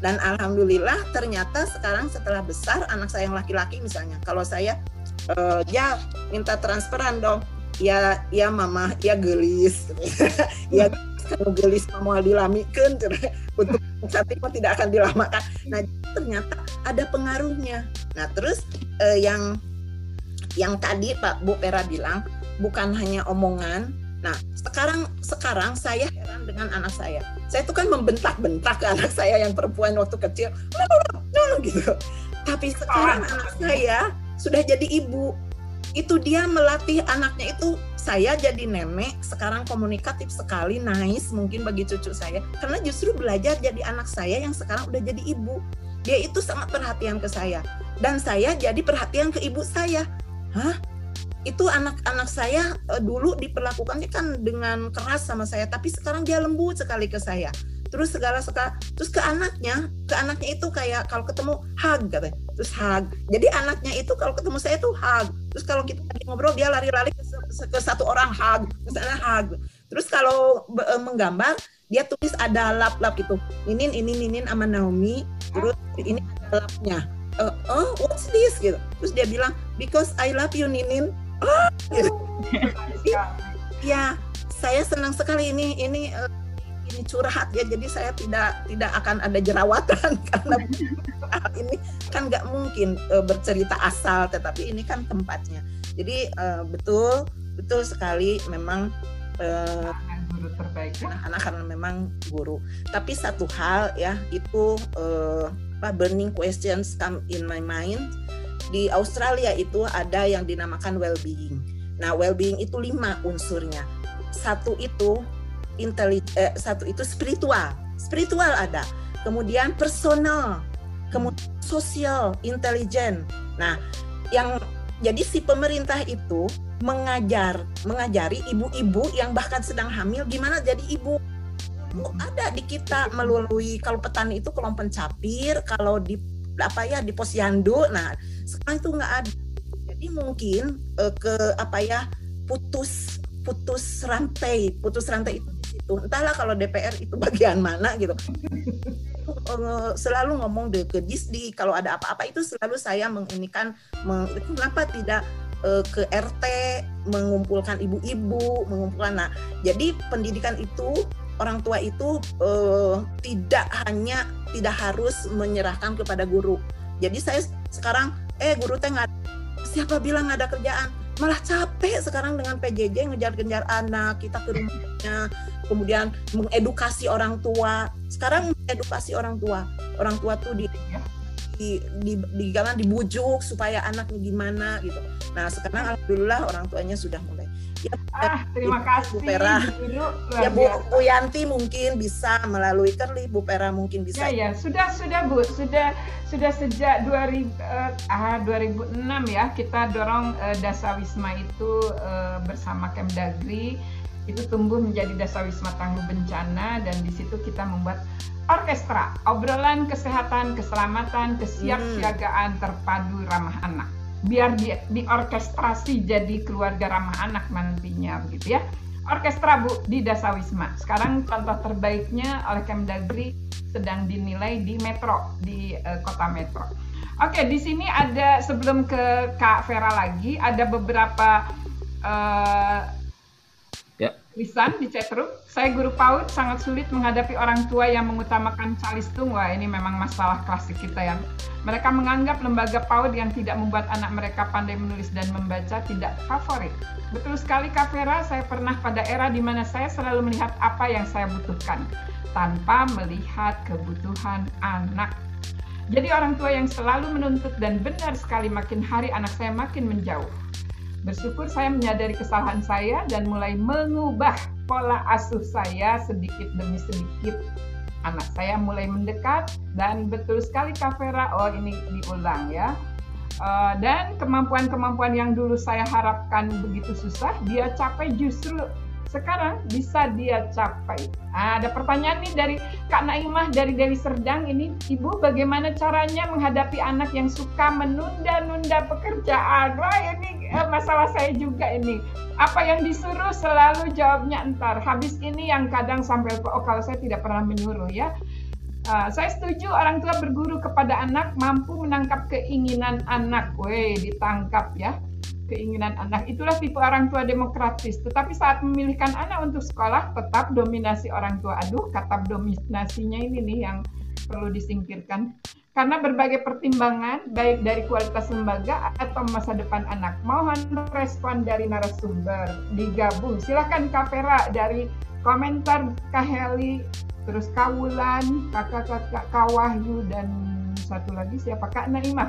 dan alhamdulillah ternyata sekarang setelah besar anak saya yang laki-laki misalnya, kalau saya ya minta transferan dong, ya ya mama ya gelis, ya kalau gelis mau dilamikan untuk saat ini tidak akan dilamakan. Nah ternyata ada pengaruhnya. Nah terus eh, yang yang tadi Pak Bu Pera bilang bukan hanya omongan. Nah sekarang sekarang saya heran dengan anak saya. Saya itu kan membentak-bentak ke anak saya yang perempuan waktu kecil, gitu. Tapi sekarang anak saya sudah jadi ibu. Itu dia melatih anaknya itu saya jadi nenek sekarang komunikatif sekali nice mungkin bagi cucu saya. Karena justru belajar jadi anak saya yang sekarang udah jadi ibu. Dia itu sangat perhatian ke saya. Dan saya jadi perhatian ke ibu saya. Hah? Itu anak-anak saya uh, dulu diperlakukannya kan dengan keras sama saya tapi sekarang dia lembut sekali ke saya terus segala segala terus ke anaknya ke anaknya itu kayak kalau ketemu hug katanya. Terus hug. Jadi anaknya itu kalau ketemu saya tuh hug. Terus kalau kita lagi ngobrol dia lari-lari ke, ke satu orang hug. Misalnya hug. Terus kalau e, menggambar dia tulis ada lap-lap gitu. Ninin ini Ninin sama Naomi. Terus ini ada lapnya. Uh, oh what's this? Gitu. Terus dia bilang because I love you Ninin. Oh gitu. Ya saya senang sekali ini ini uh, ini curhat ya jadi saya tidak tidak akan ada jerawatan karena ini kan nggak mungkin uh, bercerita asal tetapi ini kan tempatnya. Jadi uh, betul betul sekali memang guru terbaik anak-anak karena memang guru. Tapi satu hal ya itu uh, apa burning questions come in my mind. Di Australia itu ada yang dinamakan well-being. Nah well-being itu lima unsurnya. Satu itu intelijen eh, satu itu spiritual. Spiritual ada. Kemudian personal. Kemudian sosial intelijen nah yang jadi si pemerintah itu mengajar mengajari ibu-ibu yang bahkan sedang hamil gimana jadi ibu? Ada di kita melalui kalau petani itu kelompok pencapir kalau di apa ya di posyandu nah sekarang itu nggak ada. Jadi mungkin eh, ke apa ya putus putus rantai. Putus rantai itu itu entahlah kalau DPR itu bagian mana gitu. Eh, selalu ngomong ke Disdi kalau ada apa-apa itu selalu saya menginikan meng, kenapa tidak uh, ke RT mengumpulkan ibu-ibu mengumpulkan. Nah jadi pendidikan itu orang tua itu uh, tidak hanya tidak harus menyerahkan kepada guru. Jadi saya sekarang eh guru teh nggak siapa bilang nggak ada kerjaan? Malah capek sekarang dengan PJJ ngejar-ngejar anak kita ke rumahnya kemudian mengedukasi orang tua. Sekarang mengedukasi orang tua. Orang tua tuh di di di, di jangan dibujuk supaya anaknya gimana gitu. Nah sekarang alhamdulillah orang tuanya sudah mulai. Ya ah, terima kasih Bu Pera. Ya Bu, Bu Yanti mungkin bisa melalui Kerli Bu Pera mungkin bisa. Ya ya sudah sudah Bu. Sudah sudah sejak 2000 uh, ah, 2006 ya kita dorong uh, Dasawisma itu uh, bersama Kemdagri itu tumbuh menjadi Dasawisma Tangguh Bencana dan di situ kita membuat orkestra, obrolan kesehatan, keselamatan, kesiapsiagaan terpadu ramah anak. Biar di, diorkestrasi jadi keluarga ramah anak nantinya begitu ya. Orkestra Bu di Dasawisma. Sekarang contoh terbaiknya oleh Kemdagri sedang dinilai di Metro, di uh, kota Metro. Oke, di sini ada sebelum ke Kak Vera lagi ada beberapa uh, tulisan di chatroom. Saya guru PAUD sangat sulit menghadapi orang tua yang mengutamakan calistung. Wah, ini memang masalah klasik kita ya. Mereka menganggap lembaga PAUD yang tidak membuat anak mereka pandai menulis dan membaca tidak favorit. Betul sekali Kak Vera, saya pernah pada era di mana saya selalu melihat apa yang saya butuhkan tanpa melihat kebutuhan anak jadi orang tua yang selalu menuntut dan benar sekali makin hari anak saya makin menjauh. Bersyukur saya menyadari kesalahan saya dan mulai mengubah pola asuh saya sedikit demi sedikit. Anak saya mulai mendekat dan betul sekali Kak Vera, oh ini diulang ya. Uh, dan kemampuan-kemampuan yang dulu saya harapkan begitu susah, dia capai justru sekarang bisa dia capai. Nah, ada pertanyaan nih dari Kak Naimah dari Dewi Serdang ini, Ibu bagaimana caranya menghadapi anak yang suka menunda-nunda pekerjaan? Wah ini eh, masalah saya juga ini. Apa yang disuruh selalu jawabnya entar. Habis ini yang kadang sampai oh kalau saya tidak pernah menyuruh ya. Uh, saya setuju orang tua berguru kepada anak mampu menangkap keinginan anak. Weh, ditangkap ya keinginan anak. Itulah tipe orang tua demokratis. Tetapi saat memilihkan anak untuk sekolah, tetap dominasi orang tua. Aduh, kata dominasinya ini nih yang perlu disingkirkan. Karena berbagai pertimbangan, baik dari kualitas lembaga atau masa depan anak. Mohon respon dari narasumber, digabung. Silahkan Kak Vera dari komentar Kak Heli, terus Kawulan, kakak-kakak Kak Wahyu, dan satu lagi siapa Kak Naimah.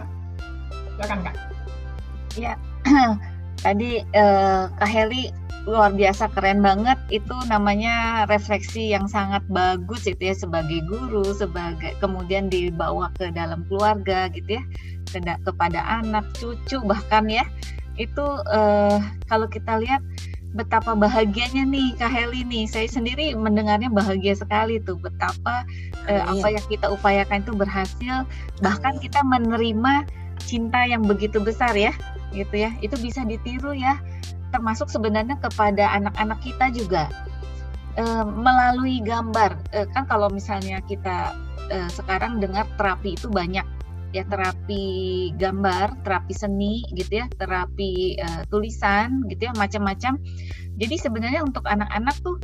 Silakan Kak. Ya, tadi eh, Kak Heli luar biasa keren banget. Itu namanya refleksi yang sangat bagus itu ya sebagai guru sebagai kemudian dibawa ke dalam keluarga gitu ya kepada anak cucu bahkan ya. Itu eh, kalau kita lihat betapa bahagianya nih Kak Heli nih. Saya sendiri mendengarnya bahagia sekali tuh betapa eh, apa yang kita upayakan itu berhasil. Bahkan kita menerima cinta yang begitu besar ya gitu ya. Itu bisa ditiru ya termasuk sebenarnya kepada anak-anak kita juga. E, melalui gambar. E, kan kalau misalnya kita e, sekarang dengar terapi itu banyak. Ya terapi gambar terapi seni gitu ya terapi e, tulisan gitu ya macam-macam. Jadi sebenarnya untuk anak-anak tuh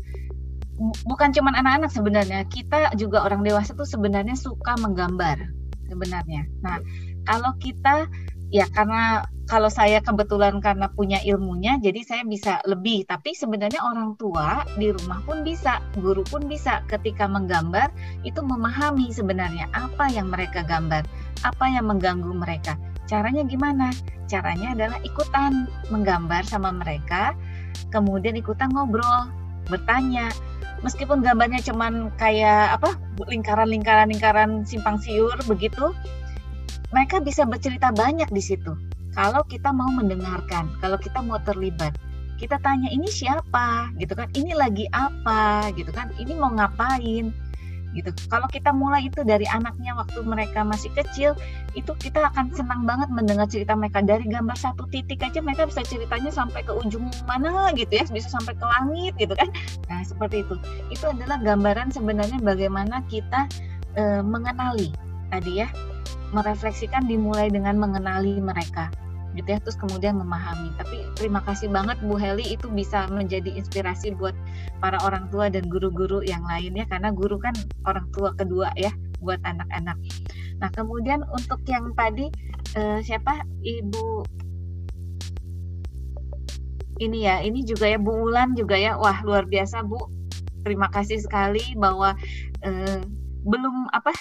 bukan cuma anak-anak sebenarnya kita juga orang dewasa tuh sebenarnya suka menggambar sebenarnya. Nah kalau kita ya karena kalau saya kebetulan karena punya ilmunya jadi saya bisa lebih. Tapi sebenarnya orang tua di rumah pun bisa guru pun bisa. Ketika menggambar itu memahami sebenarnya apa yang mereka gambar apa yang mengganggu mereka. Caranya gimana? Caranya adalah ikutan menggambar sama mereka kemudian ikutan ngobrol bertanya. Meskipun gambarnya cuman kayak apa lingkaran-lingkaran lingkaran simpang siur begitu mereka bisa bercerita banyak di situ. Kalau kita mau mendengarkan, kalau kita mau terlibat, kita tanya ini siapa, gitu kan? Ini lagi apa, gitu kan? Ini mau ngapain, gitu. Kalau kita mulai itu dari anaknya waktu mereka masih kecil, itu kita akan senang banget mendengar cerita mereka dari gambar satu titik aja mereka bisa ceritanya sampai ke ujung mana gitu ya, bisa sampai ke langit gitu kan. Nah seperti itu. Itu adalah gambaran sebenarnya bagaimana kita e, mengenali tadi ya merefleksikan dimulai dengan mengenali mereka gitu ya terus kemudian memahami. Tapi terima kasih banget Bu Heli itu bisa menjadi inspirasi buat para orang tua dan guru-guru yang lainnya karena guru kan orang tua kedua ya buat anak-anak. Nah kemudian untuk yang tadi eh, siapa? Ibu ini ya ini juga ya Bu Ulan juga ya. Wah luar biasa Bu. Terima kasih sekali bahwa eh, belum apa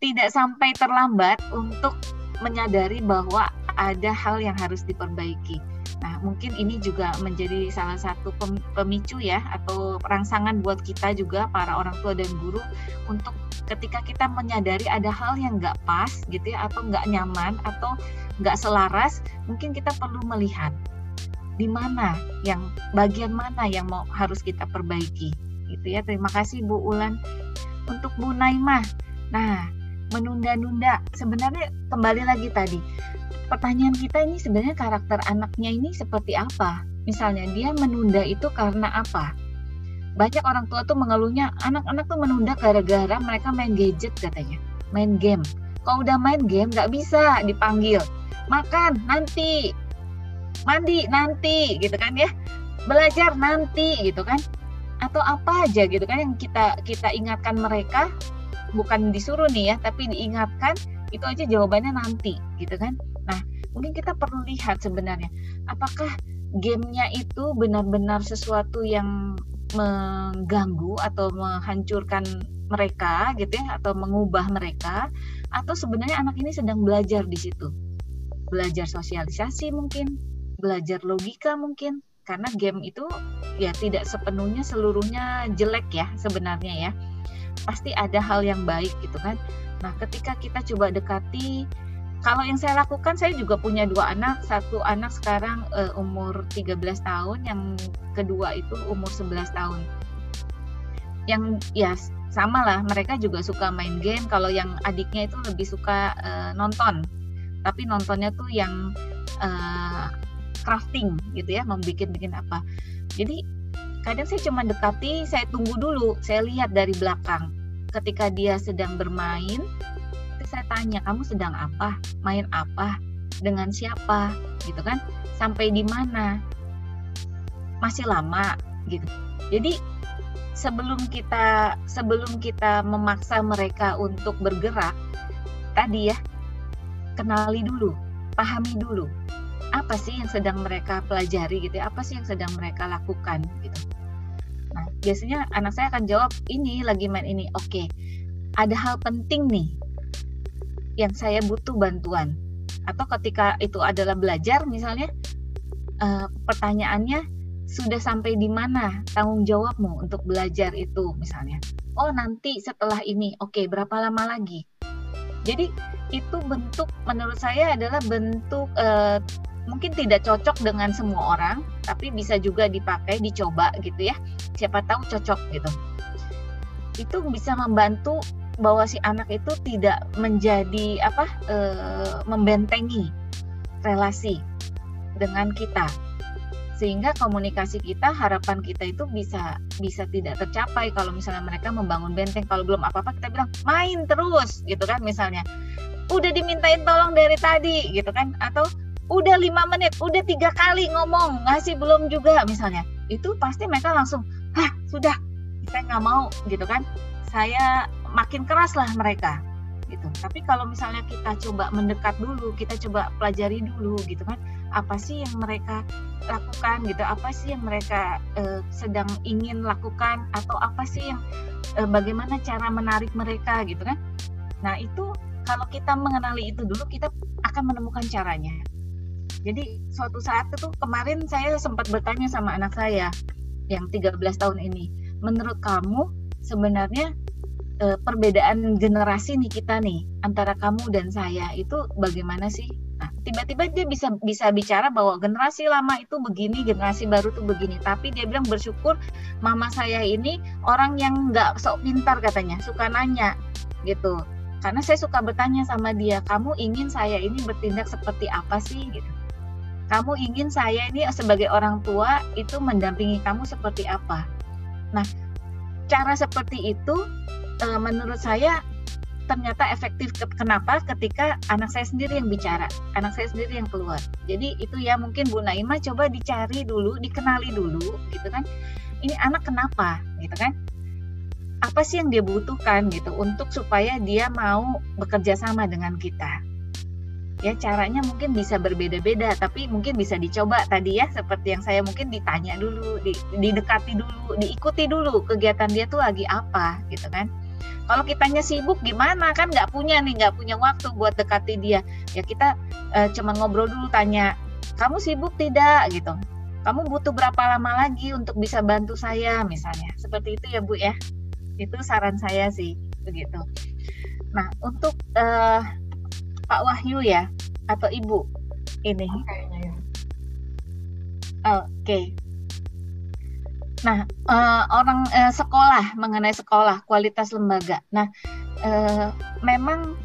tidak sampai terlambat untuk menyadari bahwa ada hal yang harus diperbaiki. Nah, mungkin ini juga menjadi salah satu pemicu ya atau rangsangan buat kita juga para orang tua dan guru untuk ketika kita menyadari ada hal yang nggak pas gitu ya atau nggak nyaman atau nggak selaras, mungkin kita perlu melihat di mana yang bagian mana yang mau harus kita perbaiki. Gitu ya terima kasih Bu Ulan. Untuk Bu Naimah. Nah menunda-nunda. Sebenarnya kembali lagi tadi pertanyaan kita ini sebenarnya karakter anaknya ini seperti apa? Misalnya dia menunda itu karena apa? Banyak orang tua tuh mengeluhnya anak-anak tuh menunda gara-gara mereka main gadget katanya main game. Kalau udah main game nggak bisa dipanggil. Makan nanti. Mandi nanti gitu kan ya. Belajar nanti gitu kan. Atau apa aja gitu kan yang kita kita ingatkan mereka bukan disuruh nih ya tapi diingatkan itu aja jawabannya nanti gitu kan? Nah mungkin kita perlu lihat sebenarnya apakah gamenya itu benar-benar sesuatu yang mengganggu atau menghancurkan mereka gitu ya atau mengubah mereka atau sebenarnya anak ini sedang belajar di situ? Belajar sosialisasi mungkin belajar logika mungkin karena game itu ya tidak sepenuhnya seluruhnya jelek ya sebenarnya ya pasti ada hal yang baik gitu kan. Nah ketika kita coba dekati kalau yang saya lakukan saya juga punya dua anak. Satu anak sekarang uh, umur 13 tahun yang kedua itu umur 11 tahun. Yang ya sama lah mereka juga suka main game. Kalau yang adiknya itu lebih suka uh, nonton. Tapi nontonnya tuh yang uh, crafting gitu ya membuat bikin apa. Jadi kadang saya cuma dekati saya tunggu dulu saya lihat dari belakang ketika dia sedang bermain saya tanya kamu sedang apa? Main apa? Dengan siapa? Gitu kan? Sampai di mana? Masih lama. Gitu. Jadi sebelum kita sebelum kita memaksa mereka untuk bergerak tadi ya kenali dulu pahami dulu apa sih yang sedang mereka pelajari gitu ya? Apa sih yang sedang mereka lakukan gitu nah biasanya anak saya akan jawab ini lagi main ini. Oke ada hal penting nih yang saya butuh bantuan. Atau ketika itu adalah belajar misalnya uh, pertanyaannya sudah sampai di mana tanggung jawabmu untuk belajar itu? misalnya. Oh nanti setelah ini. Oke berapa lama lagi? Jadi itu bentuk menurut saya adalah bentuk uh, mungkin tidak cocok dengan semua orang, tapi bisa juga dipakai, dicoba gitu ya. Siapa tahu cocok gitu. Itu bisa membantu bahwa si anak itu tidak menjadi apa e, membentengi relasi dengan kita sehingga komunikasi kita harapan kita itu bisa bisa tidak tercapai kalau misalnya mereka membangun benteng kalau belum apa-apa kita bilang main terus gitu kan misalnya udah dimintain tolong dari tadi gitu kan atau udah lima menit, udah tiga kali ngomong, ngasih belum juga misalnya, itu pasti mereka langsung, hah sudah, saya nggak mau gitu kan, saya makin keras lah mereka gitu. Tapi kalau misalnya kita coba mendekat dulu, kita coba pelajari dulu gitu kan, apa sih yang mereka lakukan gitu, apa sih yang mereka uh, sedang ingin lakukan, atau apa sih yang uh, bagaimana cara menarik mereka gitu kan. Nah itu kalau kita mengenali itu dulu, kita akan menemukan caranya jadi suatu saat itu kemarin saya sempat bertanya sama anak saya yang 13 tahun ini, menurut kamu sebenarnya e, perbedaan generasi nih kita nih antara kamu dan saya itu bagaimana sih? Nah, tiba-tiba dia bisa bisa bicara bahwa generasi lama itu begini, generasi baru tuh begini. Tapi dia bilang bersyukur mama saya ini orang yang nggak sok pintar katanya, suka nanya gitu. Karena saya suka bertanya sama dia, kamu ingin saya ini bertindak seperti apa sih gitu kamu ingin saya ini sebagai orang tua itu mendampingi kamu seperti apa. Nah, cara seperti itu e, menurut saya ternyata efektif. Kenapa? Ketika anak saya sendiri yang bicara, anak saya sendiri yang keluar. Jadi itu ya mungkin Bu Naima coba dicari dulu, dikenali dulu, gitu kan. Ini anak kenapa, gitu kan? Apa sih yang dia butuhkan gitu untuk supaya dia mau bekerja sama dengan kita ya caranya mungkin bisa berbeda-beda tapi mungkin bisa dicoba tadi ya seperti yang saya mungkin ditanya dulu di, didekati dulu diikuti dulu kegiatan dia tuh lagi apa gitu kan. Kalau kitanya sibuk gimana? Kan nggak punya nih nggak punya waktu buat dekati dia. Ya kita uh, cuma ngobrol dulu tanya kamu sibuk tidak? Gitu. Kamu butuh berapa lama lagi untuk bisa bantu saya? misalnya. Seperti itu ya bu ya. Itu saran saya sih begitu. Nah untuk uh, Pak Wahyu ya atau Ibu ini. Oke. Okay. Nah, uh, orang uh, sekolah mengenai sekolah, kualitas lembaga. Nah, uh, memang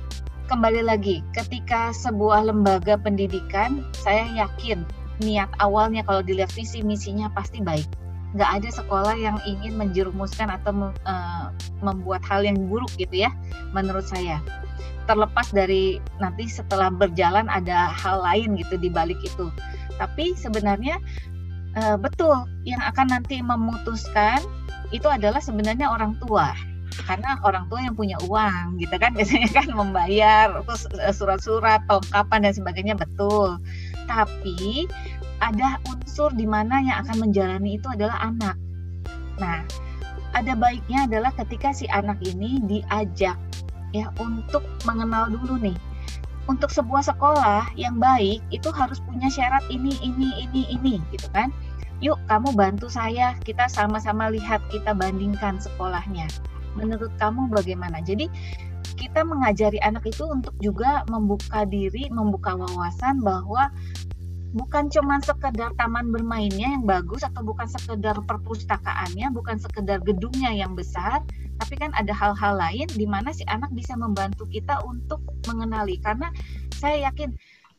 kembali lagi ketika sebuah lembaga pendidikan, saya yakin niat awalnya kalau dilihat visi misinya pasti baik. Nggak ada sekolah yang ingin menjerumuskan atau uh, membuat hal yang buruk gitu ya, menurut saya. Terlepas dari nanti setelah berjalan ada hal lain gitu di balik itu. Tapi sebenarnya uh, betul yang akan nanti memutuskan itu adalah sebenarnya orang tua. Karena orang tua yang punya uang gitu kan biasanya kan membayar terus eh, surat-surat pelengkapan dan sebagainya betul. Tapi ada unsur di mana yang akan menjalani itu adalah anak. Nah ada baiknya adalah ketika si anak ini diajak ya untuk mengenal dulu nih. Untuk sebuah sekolah yang baik itu harus punya syarat ini ini ini ini gitu kan? Yuk kamu bantu saya kita sama-sama lihat kita bandingkan sekolahnya. Menurut kamu bagaimana? Jadi kita mengajari anak itu untuk juga membuka diri membuka wawasan bahwa bukan cuma sekedar taman bermainnya yang bagus atau bukan sekedar perpustakaannya bukan sekedar gedungnya yang besar tapi kan ada hal-hal lain di mana si anak bisa membantu kita untuk mengenali. Karena saya yakin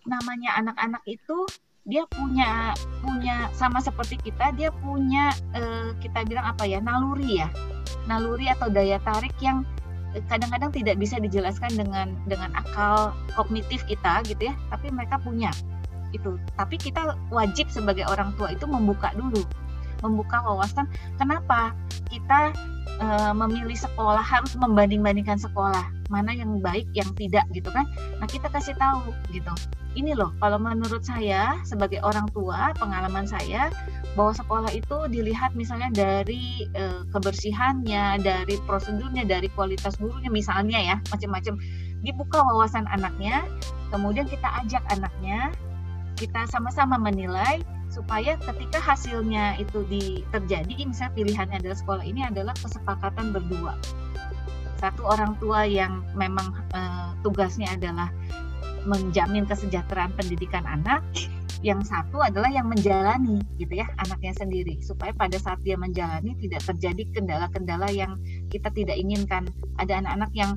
namanya anak-anak itu dia punya punya sama seperti kita dia punya eh, kita bilang apa ya naluri ya. Naluri atau daya tarik yang kadang-kadang tidak bisa dijelaskan dengan dengan akal kognitif kita gitu ya tapi mereka punya itu tapi kita wajib sebagai orang tua itu membuka dulu. Membuka wawasan kenapa kita e, memilih sekolah harus membanding-bandingkan sekolah. Mana yang baik yang tidak gitu kan? Nah kita kasih tahu gitu. Ini loh kalau menurut saya sebagai orang tua pengalaman saya bahwa sekolah itu dilihat misalnya dari e, kebersihannya dari prosedurnya dari kualitas gurunya misalnya ya macam-macam. Dibuka wawasan anaknya kemudian kita ajak anaknya kita sama-sama menilai supaya ketika hasilnya itu di, terjadi misalnya pilihannya adalah sekolah ini adalah kesepakatan berdua. Satu orang tua yang memang e, tugasnya adalah menjamin kesejahteraan pendidikan anak yang satu adalah yang menjalani gitu ya anaknya sendiri. Supaya pada saat dia menjalani tidak terjadi kendala-kendala yang kita tidak inginkan. Ada anak-anak yang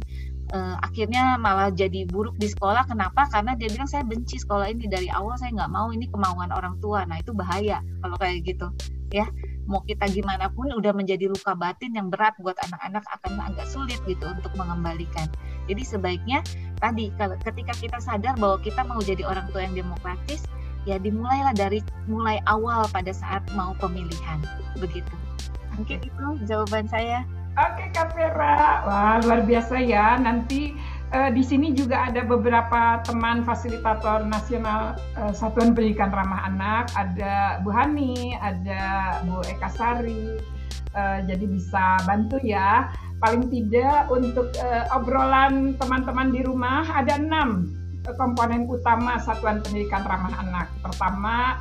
uh, akhirnya malah jadi buruk di sekolah. Kenapa? Karena dia bilang saya benci sekolah ini dari awal saya nggak mau ini kemauan orang tua. Nah itu bahaya kalau kayak gitu ya. Mau kita gimana pun udah menjadi luka batin yang berat buat anak-anak akan agak sulit gitu untuk mengembalikan. Jadi sebaiknya tadi ketika kita sadar bahwa kita mau jadi orang tua yang demokratis ya dimulailah dari mulai awal pada saat mau pemilihan begitu. Mungkin itu jawaban saya Oke Kak Vera, wah luar biasa ya. Nanti uh, di sini juga ada beberapa teman fasilitator nasional uh, Satuan Pendidikan Ramah Anak, ada Bu Hani, ada Bu Eka Sari. Uh, jadi bisa bantu ya. Paling tidak untuk uh, obrolan teman-teman di rumah ada enam komponen utama Satuan Pendidikan Ramah Anak. Pertama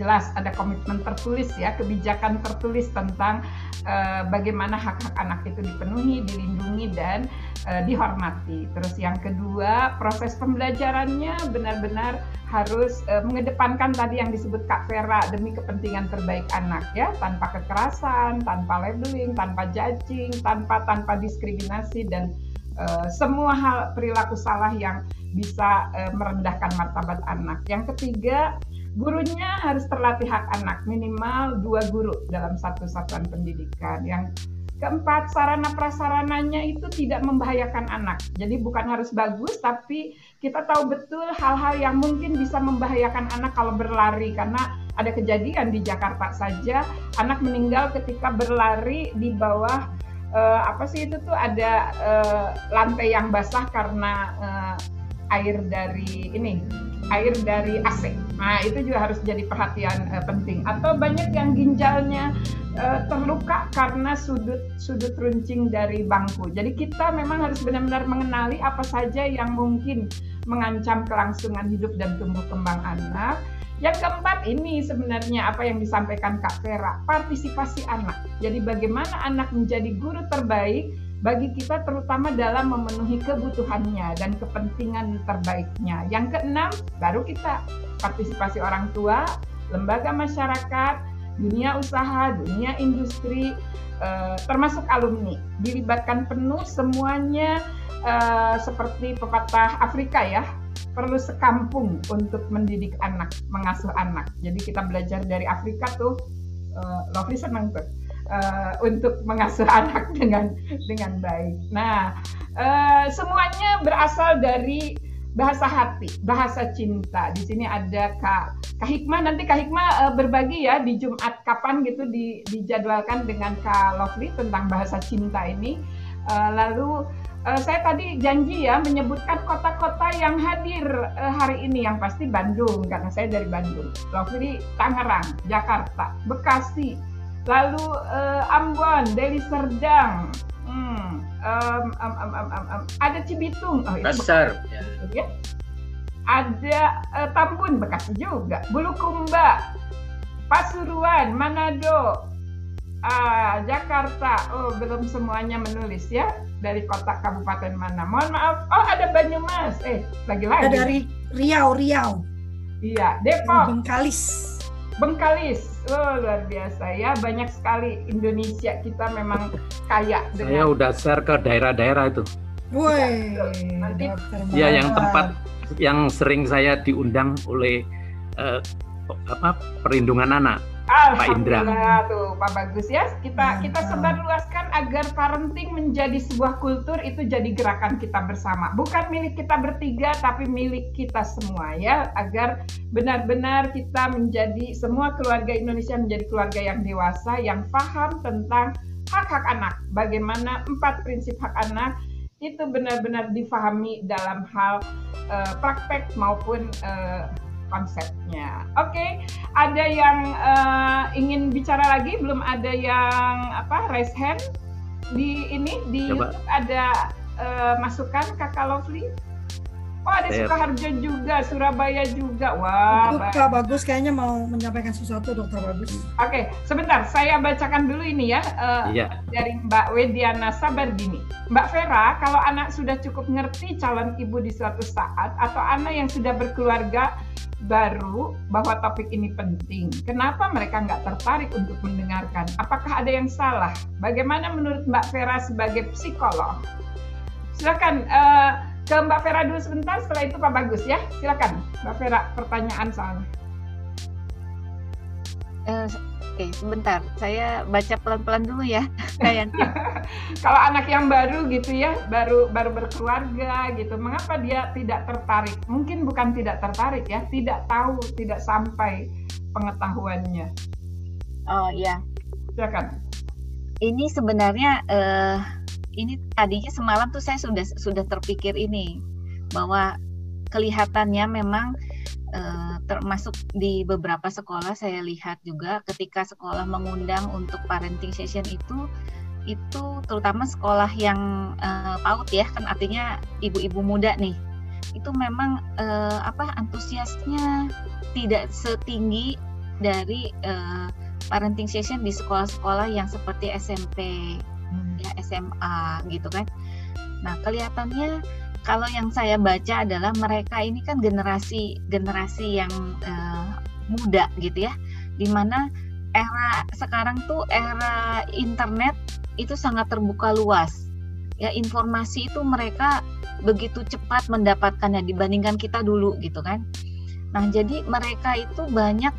jelas ada komitmen tertulis ya, kebijakan tertulis tentang uh, bagaimana hak-hak anak itu dipenuhi, dilindungi dan uh, dihormati. Terus yang kedua, proses pembelajarannya benar-benar harus uh, mengedepankan tadi yang disebut Kak Vera demi kepentingan terbaik anak ya, tanpa kekerasan, tanpa labeling, tanpa judging, tanpa tanpa diskriminasi dan uh, semua hal perilaku salah yang bisa uh, merendahkan martabat anak. Yang ketiga, gurunya harus terlatih hak anak minimal dua guru dalam satu satuan pendidikan. Yang keempat sarana prasarananya itu tidak membahayakan anak. Jadi bukan harus bagus tapi kita tahu betul hal-hal yang mungkin bisa membahayakan anak kalau berlari. Karena ada kejadian di Jakarta saja anak meninggal ketika berlari di bawah uh, apa sih itu tuh ada uh, lantai yang basah karena uh, air dari ini air dari AC. Nah, itu juga harus jadi perhatian uh, penting. Atau banyak yang ginjalnya uh, terluka karena sudut sudut runcing dari bangku. Jadi kita memang harus benar-benar mengenali apa saja yang mungkin mengancam kelangsungan hidup dan tumbuh kembang anak. Yang keempat ini sebenarnya apa yang disampaikan Kak Vera, partisipasi anak. Jadi bagaimana anak menjadi guru terbaik bagi kita terutama dalam memenuhi kebutuhannya dan kepentingan terbaiknya. Yang keenam, baru kita partisipasi orang tua, lembaga masyarakat, dunia usaha, dunia industri, eh, termasuk alumni. Dilibatkan penuh semuanya eh, seperti pepatah Afrika ya, perlu sekampung untuk mendidik anak, mengasuh anak. Jadi kita belajar dari Afrika tuh, uh, Lovely senang tuh uh, untuk mengasuh anak dengan dengan baik. Nah, uh, semuanya berasal dari bahasa hati, bahasa cinta. Di sini ada Kak Kak Hikmah. Nanti Kak Hikmah uh, berbagi ya di Jumat kapan gitu di, dijadwalkan dengan Kak Lovely tentang bahasa cinta ini. Uh, lalu uh, saya tadi janji ya menyebutkan kota-kota yang hadir uh, hari ini yang pasti Bandung karena saya dari Bandung. Lovely Tangerang, Jakarta, Bekasi, lalu uh, Ambon, Deli Serdang, hmm, um, um, um, um, um, um, ada Cibitung, oh, Besar, ya. ya. ada uh, Tambun Bekasi juga, Bulukumba, Pasuruan, Manado, uh, Jakarta. Oh belum semuanya menulis ya dari kota kabupaten mana. Mohon maaf. Oh ada Banyumas. Eh lagi-lagi. Ada dari Riau, Riau. Iya, Depok. Bengkalis. Bengkalis, oh luar biasa ya, banyak sekali Indonesia kita memang kaya. Dengan... Saya udah share ke daerah-daerah itu. Woi, nanti ya yang tempat yang sering saya diundang oleh uh, apa perlindungan anak. Pak Indra. tuh Pak Bagus ya. Kita kita sebarluaskan agar parenting menjadi sebuah kultur itu jadi gerakan kita bersama. Bukan milik kita bertiga tapi milik kita semua ya. Agar benar-benar kita menjadi semua keluarga Indonesia menjadi keluarga yang dewasa yang paham tentang hak-hak anak. Bagaimana empat prinsip hak anak itu benar-benar difahami dalam hal uh, praktek maupun uh, konsepnya. Oke, okay. ada yang uh, ingin bicara lagi? Belum ada yang apa raise hand di ini di Coba. YouTube ada uh, masukan Kakak Lovely? Oh ada Saya... Sukoharjo juga, Surabaya juga. Wah, Kak Bagus kayaknya mau menyampaikan sesuatu, Dokter Bagus. Oke, okay, sebentar. Saya bacakan dulu ini ya uh, iya. dari Mbak Wediana Sabardini. Mbak Vera, kalau anak sudah cukup ngerti calon ibu di suatu saat atau anak yang sudah berkeluarga baru bahwa topik ini penting. Kenapa mereka nggak tertarik untuk mendengarkan? Apakah ada yang salah? Bagaimana menurut Mbak Vera sebagai psikolog? Silakan uh, ke Mbak Vera dulu sebentar. Setelah itu Pak Bagus ya. Silakan Mbak Vera pertanyaan soalnya. Uh, Oke, sebentar. Saya baca pelan-pelan dulu ya. Kalau anak yang baru gitu ya, baru baru berkeluarga gitu, mengapa dia tidak tertarik? Mungkin bukan tidak tertarik ya, tidak tahu, tidak sampai pengetahuannya. Oh iya. Silakan. Ini sebenarnya uh, ini tadinya semalam tuh saya sudah sudah terpikir ini bahwa kelihatannya memang uh, termasuk di beberapa sekolah saya lihat juga ketika sekolah mengundang untuk parenting session itu itu terutama sekolah yang uh, PAUD ya kan artinya ibu-ibu muda nih itu memang uh, apa antusiasnya tidak setinggi dari uh, parenting session di sekolah-sekolah yang seperti SMP hmm. ya SMA gitu kan nah kelihatannya kalau yang saya baca adalah mereka ini kan generasi generasi yang uh, muda gitu ya. Di mana era sekarang tuh era internet itu sangat terbuka luas. Ya informasi itu mereka begitu cepat mendapatkannya dibandingkan kita dulu gitu kan. Nah jadi mereka itu banyak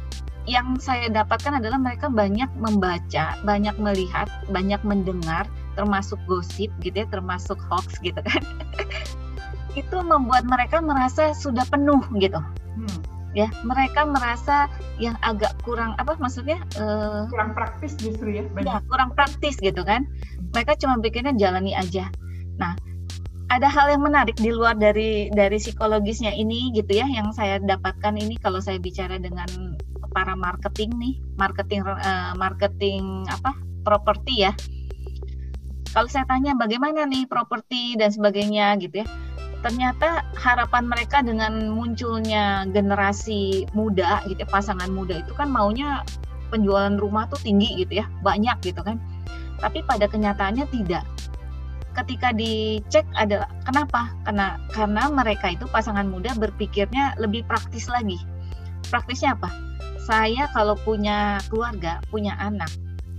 yang saya dapatkan adalah mereka banyak membaca, banyak melihat, banyak mendengar, termasuk gosip gitu ya, termasuk hoax gitu kan. itu membuat mereka merasa sudah penuh gitu. Hmm. Ya, mereka merasa yang agak kurang apa maksudnya? Uh, kurang praktis justru ya. Banyak. Ya, kurang praktis gitu kan. Mereka cuma bikinnya jalani aja. Nah, ada hal yang menarik di luar dari dari psikologisnya ini gitu ya yang saya dapatkan ini kalau saya bicara dengan para marketing nih, marketing uh, marketing apa? properti ya. Kalau saya tanya bagaimana nih properti dan sebagainya gitu ya ternyata harapan mereka dengan munculnya generasi muda gitu pasangan muda itu kan maunya penjualan rumah tuh tinggi gitu ya banyak gitu kan tapi pada kenyataannya tidak ketika dicek adalah kenapa? Karena karena mereka itu pasangan muda berpikirnya lebih praktis lagi. Praktisnya apa? Saya kalau punya keluarga, punya anak,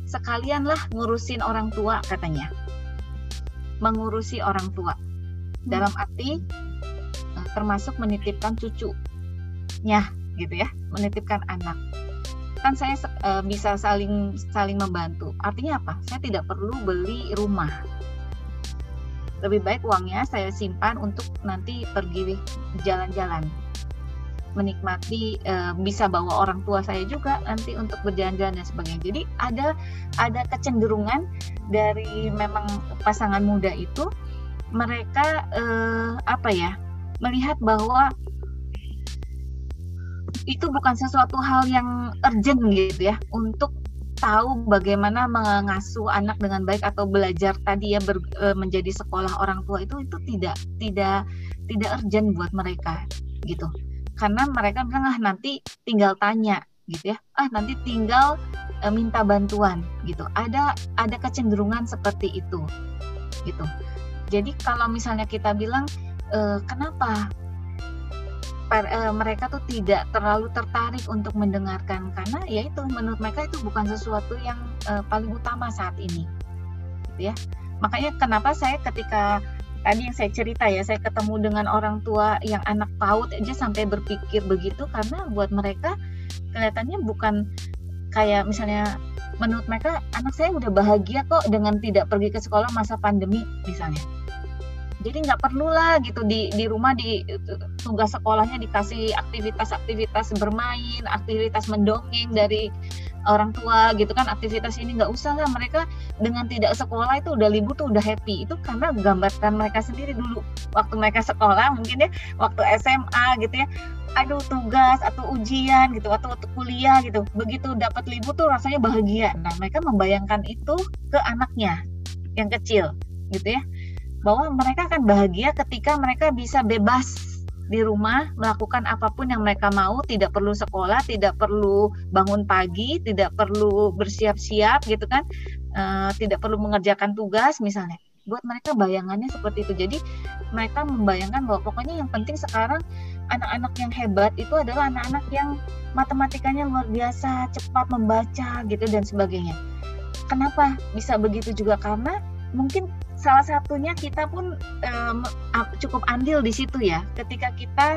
sekalianlah ngurusin orang tua katanya. Mengurusi orang tua. Dalam arti eh, termasuk menitipkan cucunya gitu ya, menitipkan anak kan saya uh, bisa saling saling membantu. Artinya apa? Saya tidak perlu beli rumah. Lebih baik uangnya saya simpan untuk nanti pergi jalan-jalan. Menikmati uh, bisa bawa orang tua saya juga nanti untuk berjalan-jalan dan sebagainya. Jadi ada ada kecenderungan dari memang pasangan muda itu mereka uh, apa ya? melihat bahwa itu bukan sesuatu hal yang urgent gitu ya untuk tahu bagaimana mengasuh anak dengan baik atau belajar tadi ya ber, e, menjadi sekolah orang tua itu itu tidak tidak tidak urgent buat mereka gitu. Karena mereka bilang ah nanti tinggal tanya gitu ya. Ah nanti tinggal e, minta bantuan gitu. Ada ada kecenderungan seperti itu gitu jadi kalau misalnya kita bilang e, kenapa uh, mereka tuh tidak terlalu tertarik untuk mendengarkan? Karena ya itu menurut mereka itu bukan sesuatu yang uh, paling utama saat ini gitu ya. Makanya kenapa saya ketika tadi yang saya cerita ya saya ketemu dengan orang tua yang anak PAUD aja sampai berpikir begitu karena buat mereka kelihatannya bukan kayak misalnya menurut mereka anak saya udah bahagia kok dengan tidak pergi ke sekolah masa pandemi misalnya jadi nggak perlu lah gitu di di rumah di tugas sekolahnya dikasih aktivitas-aktivitas bermain aktivitas mendongeng dari orang tua gitu kan aktivitas ini nggak usah lah. Mereka dengan tidak sekolah itu udah libur tuh udah happy. Itu karena gambarkan mereka sendiri dulu. Waktu mereka sekolah mungkin ya waktu SMA gitu ya aduh tugas atau ujian gitu atau waktu kuliah gitu. Begitu dapat libur tuh rasanya bahagia. Nah mereka membayangkan itu ke anaknya yang kecil gitu ya bahwa mereka akan bahagia ketika mereka bisa bebas di rumah melakukan apa pun yang mereka mau, tidak perlu sekolah, tidak perlu bangun pagi, tidak perlu bersiap-siap gitu kan, e, tidak perlu mengerjakan tugas misalnya. Buat mereka bayangannya seperti itu. Jadi mereka membayangkan bahwa pokoknya yang penting sekarang anak-anak yang hebat itu adalah anak-anak yang matematikanya luar biasa, cepat membaca gitu dan sebagainya. Kenapa bisa begitu juga karena mungkin salah satunya kita pun um, cukup andil di situ ya. Ketika kita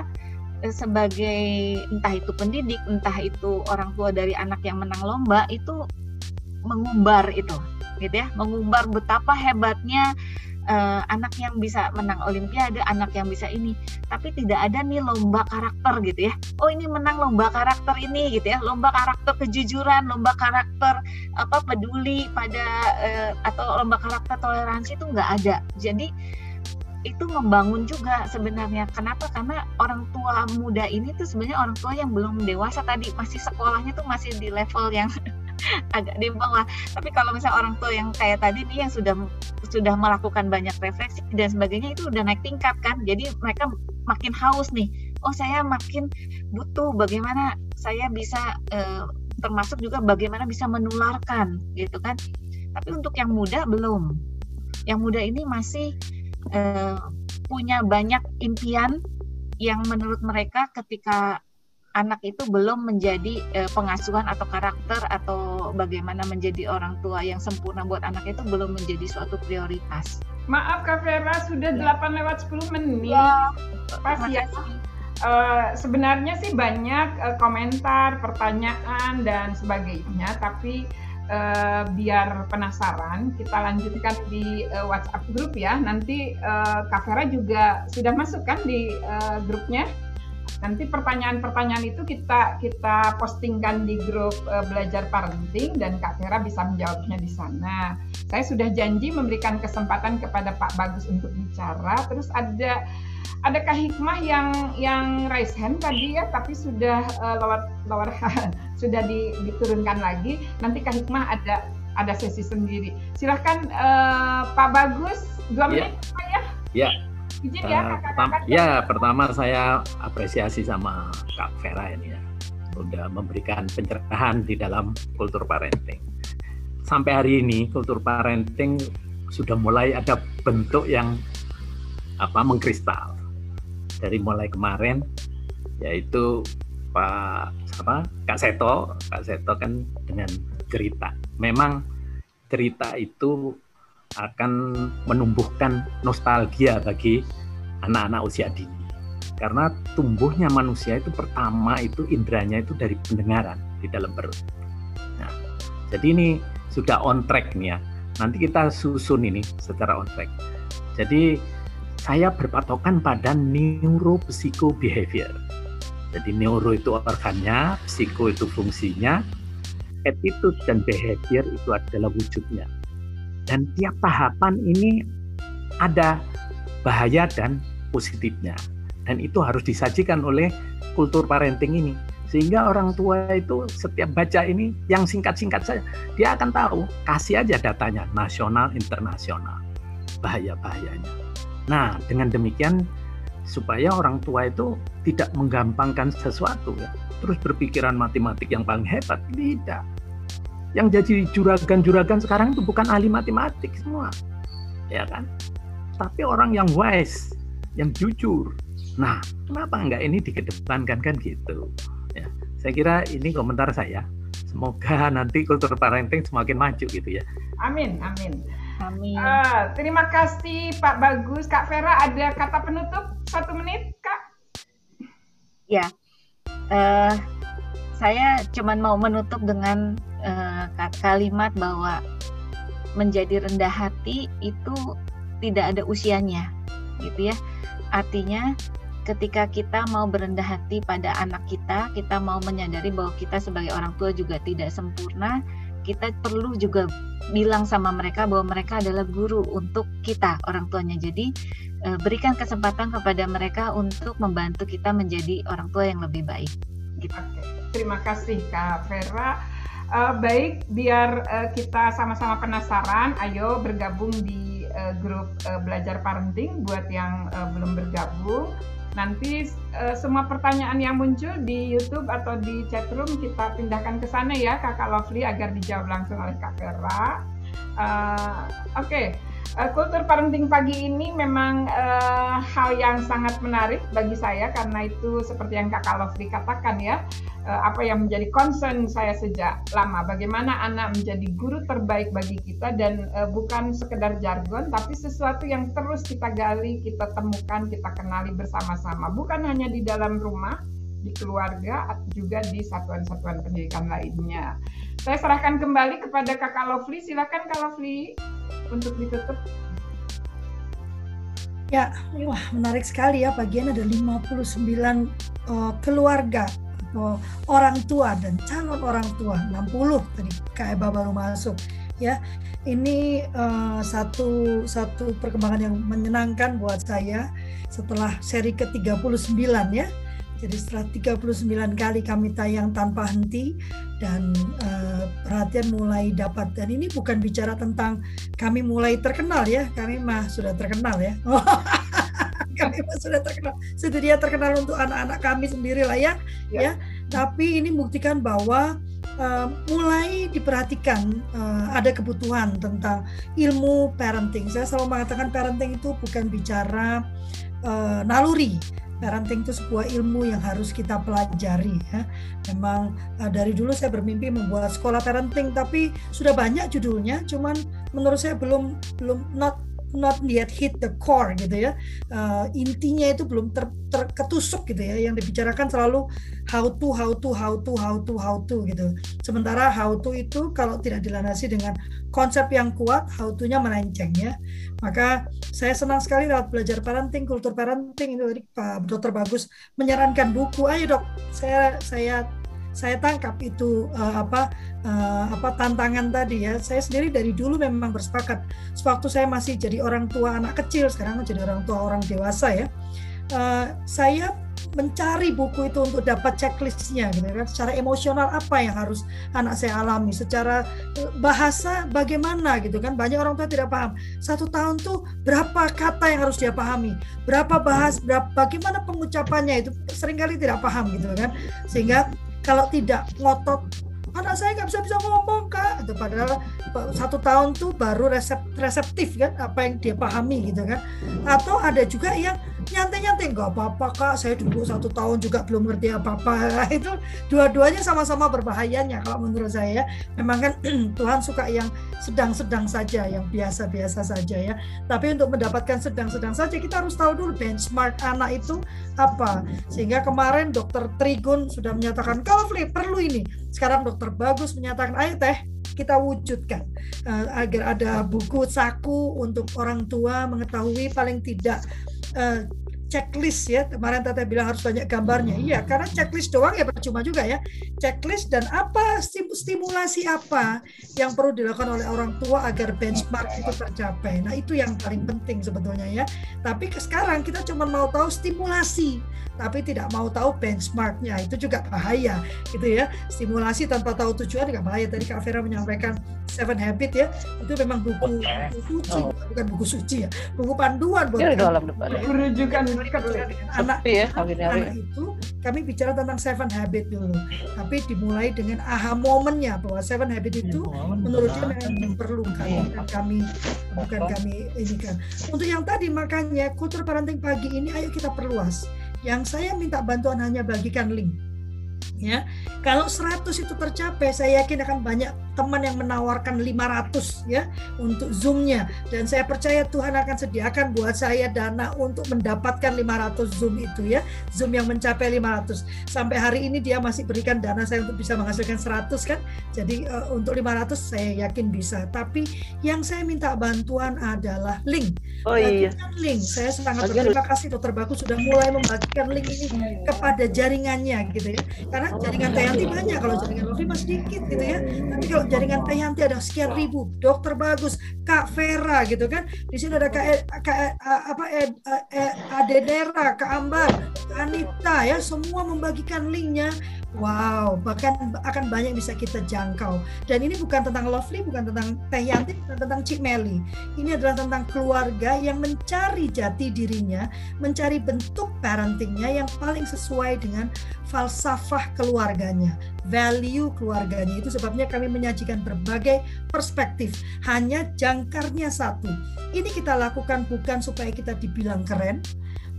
uh, sebagai entah itu pendidik entah itu orang tua dari anak yang menang lomba itu mengumbar itu gitu ya. Mengumbar betapa hebatnya uh, anak yang bisa menang olimpiade, anak yang bisa ini. Tapi tidak ada nih lomba karakter gitu ya. Oh, ini menang lomba karakter ini gitu ya. Lomba karakter kejujuran, lomba karakter apa peduli pada uh, atau lomba karakter toleransi itu nggak ada. Jadi itu membangun juga sebenarnya. Kenapa? Karena orang tua muda ini tuh sebenarnya orang tua yang belum dewasa tadi masih sekolahnya tuh masih di level yang agak di bawah. Tapi kalau misalnya orang tua yang kayak tadi nih yang sudah sudah melakukan banyak refleksi dan sebagainya itu udah naik tingkat kan. Jadi mereka makin haus nih. Oh saya makin butuh bagaimana saya bisa eh, termasuk juga bagaimana bisa menularkan gitu kan. Tapi untuk yang muda belum. Yang muda ini masih eh, punya banyak impian yang menurut mereka ketika anak itu belum menjadi eh, pengasuhan atau karakter atau bagaimana menjadi orang tua yang sempurna buat anak itu belum menjadi suatu prioritas. Maaf Kak Vera, sudah ya. 8 lewat 10 menit. Ya, Pas ya. Uh, sebenarnya sih banyak uh, komentar, pertanyaan dan sebagainya, tapi uh, biar penasaran kita lanjutkan di uh, WhatsApp grup ya. Nanti uh, Kak Vera juga sudah masuk kan di uh, grupnya? Nanti pertanyaan-pertanyaan itu kita kita postingkan di grup uh, belajar parenting dan Kak Vera bisa menjawabnya di sana. Saya sudah janji memberikan kesempatan kepada Pak Bagus untuk bicara. Terus ada adakah hikmah yang yang raise hand tadi ya tapi sudah uh, lower lower sudah di, diturunkan lagi. Nanti Kak Hikmah ada ada sesi sendiri. Silahkan uh, Pak Bagus dua iya. menit ya. Ya. Izin ya, uh, pertama, ya pertama saya apresiasi sama Kak Vera ini ya. Udah memberikan pencerahan di dalam kultur parenting. Sampai hari ini kultur parenting sudah mulai ada bentuk yang apa mengkristal. Dari mulai kemarin yaitu Pak apa Kak Seto. Kak Seto kan dengan cerita. Memang cerita itu akan menumbuhkan nostalgia bagi anak-anak usia dini karena tumbuhnya manusia itu pertama itu indranya itu dari pendengaran di dalam perut. Nah, jadi ini sudah on track nih ya. Nanti kita susun ini secara on track. Jadi saya berpatokan pada neuropsychobehavior. Jadi neuro itu organnya, psiko itu fungsinya, attitude dan behavior itu adalah wujudnya. Dan tiap tahapan ini ada bahaya dan positifnya. Dan itu harus disajikan oleh kultur parenting ini. Sehingga orang tua itu setiap baca ini yang singkat-singkat saja, dia akan tahu, kasih aja datanya, nasional, internasional, bahaya-bahayanya. Nah, dengan demikian supaya orang tua itu tidak menggampangkan sesuatu ya terus berpikiran matematik yang paling hebat tidak yang jadi juragan-juragan sekarang itu bukan ahli matematik semua. Ya kan? Tapi orang yang wise yang jujur. Nah kenapa enggak ini dikedepankan kan gitu? Ya saya kira ini komentar saya. Semoga nanti kultur parenting semakin maju gitu ya. Amin amin. Amin. Uh, terima kasih Pak Bagus, Kak Vera. Ada kata penutup? Satu menit, Kak? Ya, uh, saya cuma mau menutup dengan uh, kalimat bahwa menjadi rendah hati itu tidak ada usianya, gitu ya. Artinya ketika kita mau berendah hati pada anak kita, kita mau menyadari bahwa kita sebagai orang tua juga tidak sempurna, kita perlu juga bilang sama mereka bahwa mereka adalah guru untuk kita orang tuanya. Jadi eh, berikan kesempatan kepada mereka untuk membantu kita menjadi orang tua yang lebih baik. Gitu. Terima kasih Kak Vera. Uh, baik, biar uh, kita sama-sama penasaran, ayo bergabung di uh, grup uh, belajar parenting buat yang uh, belum bergabung Nanti uh, semua pertanyaan yang muncul di YouTube atau di chat room kita pindahkan ke sana ya Kakak Lovely agar dijawab langsung oleh Kak Vera. Uh, Oke, okay. Uh, kultur parenting pagi ini memang uh, hal yang sangat menarik bagi saya karena itu seperti yang Kakak Lovely katakan ya uh, apa yang menjadi concern saya sejak lama. Bagaimana anak menjadi guru terbaik bagi kita dan uh, bukan sekedar jargon, tapi sesuatu yang terus kita gali, kita temukan, kita kenali bersama-sama. Bukan hanya di dalam rumah, di keluarga, atau juga di satuan-satuan pendidikan lainnya. Saya serahkan kembali kepada Kakak Lovely. Silakan Kak Lovely untuk ditutup. Ya, wah menarik sekali ya. Bagian ada 59 uh, keluarga oh, orang tua dan calon orang tua 60 tadi Kak Eba baru masuk ya ini uh, satu satu perkembangan yang menyenangkan buat saya setelah seri ke-39 ya jadi setelah 39 kali kami tayang tanpa henti dan uh, perhatian mulai dapat dan ini bukan bicara tentang kami mulai terkenal ya kami mah sudah terkenal ya kami sudah terkenal sedia terkenal untuk anak-anak kami sendiri lah ya, ya. ya. Tapi ini buktikan bahwa uh, mulai diperhatikan uh, ada kebutuhan tentang ilmu parenting. Saya selalu mengatakan parenting itu bukan bicara uh, naluri. Parenting itu sebuah ilmu yang harus kita pelajari ya. Memang uh, dari dulu saya bermimpi membuat sekolah parenting tapi sudah banyak judulnya cuman menurut saya belum belum not not yet hit the core gitu ya. Uh, intinya itu belum ter, terketusuk gitu ya. Yang dibicarakan selalu how to how to how to how to how to gitu. Sementara how to itu kalau tidak dilandasi dengan konsep yang kuat how to-nya melenceng ya. Maka saya senang sekali lewat belajar parenting kultur parenting itu tadi Pak Dokter Bagus menyarankan buku. Ayo dok. Saya saya saya tangkap itu uh, apa uh, apa tantangan tadi ya. Saya sendiri dari dulu memang bersepakat. Sewaktu saya masih jadi orang tua anak kecil, sekarang jadi orang tua orang dewasa ya. Uh, saya mencari buku itu untuk dapat checklistnya gitu kan secara emosional apa yang harus anak saya alami secara bahasa bagaimana gitu kan banyak orang tua tidak paham satu tahun tuh berapa kata yang harus dia pahami berapa bahas berapa bagaimana pengucapannya itu sering kali tidak paham gitu kan sehingga kalau tidak ngotot anak saya nggak bisa bisa ngomong kak. Itu padahal satu tahun tuh baru resep reseptif kan apa yang dia pahami gitu kan. Atau ada juga yang nyantai-nyantai nggak apa-apa kak. Saya dulu satu tahun juga belum ngerti apa-apa. Itu dua-duanya sama-sama berbahayanya kalau menurut saya memang kan Tuhan suka yang sedang-sedang saja yang biasa-biasa saja ya. Tapi untuk mendapatkan sedang-sedang saja kita harus tahu dulu benchmark anak itu apa. Sehingga kemarin dokter Trigun sudah menyatakan kalau perlu ini. Sekarang dokter Bagus menyatakan ayo teh kita wujudkan. Uh, agar ada buku saku untuk orang tua mengetahui paling tidak uh, checklist ya. Kemarin Tata bilang harus banyak gambarnya. Iya karena checklist doang ya percuma juga ya. Checklist dan apa stimulasi apa yang perlu dilakukan oleh orang tua agar benchmark itu tercapai? Nah itu yang paling penting sebetulnya ya. Tapi sekarang kita cuma mau tahu stimulasi tapi tidak mau tahu benchmarknya. Itu juga bahaya gitu ya. Stimulasi tanpa tahu tujuan juga bahaya. Tadi Kak Vera menyampaikan Seven Habit ya. Itu memang buku, buku suci oh. bukan buku suci ya. Buku panduan buat ya, dalam depan. Rujukan anak ya, anak itu kami bicara tentang Seven Habit dulu. Tapi dimulai dengan aha momennya bahwa Seven Habit itu menurut dia memang diperlukan iya. bukan kami bukan kami ini kan. Untuk yang tadi makanya kultur parenting pagi ini ayo kita perluas. Yang saya minta bantuan hanya bagikan link. Ya kalau 100 itu tercapai saya yakin akan banyak teman yang menawarkan 500 ya untuk zoomnya. Dan saya percaya Tuhan akan sediakan buat saya dana untuk mendapatkan 500 zoom itu ya. Zoom yang mencapai 500 sampai hari ini dia masih berikan dana saya untuk bisa menghasilkan 100 kan? Jadi uh, untuk 500 saya yakin bisa. Tapi yang saya minta bantuan adalah link. Oh iya link. Saya sangat berterima kasih dokter Bagus sudah mulai membagikan link ini kepada jaringannya gitu ya. Karena jaringan Tayanti banyak kalau jaringan Lofi masih sedikit gitu ya. Tapi kalau jaringan Tayanti ada sekian ribu. Dokter bagus. Kak Vera gitu kan. Di sini ada Kak, e, Kak e, apa e, e, Adenera Kak Ambar Kak Anita ya. Semua membagikan linknya. Wow, bahkan akan banyak bisa kita jangkau. Dan ini bukan tentang Lovely, bukan tentang Teh Yanti, bukan tentang Cik Meli. Ini adalah tentang keluarga yang mencari jati dirinya, mencari bentuk parentingnya yang paling sesuai dengan falsafah keluarganya, value keluarganya. Itu sebabnya kami menyajikan berbagai perspektif. Hanya jangkarnya satu. Ini kita lakukan bukan supaya kita dibilang keren,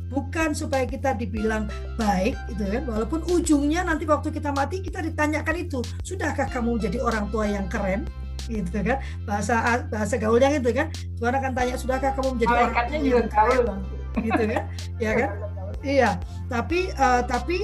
bukan supaya kita dibilang baik gitu kan? Walaupun ujungnya nanti waktu kita mati kita ditanyakan itu sudahkah kamu jadi orang tua yang keren? Gitu kan? Bahasa bahasa gaulnya gitu kan? Tuhan akan tanya sudahkah kamu menjadi orang tua juga gaul. Gitu kan? Ya kan? Iya. Tapi uh, tapi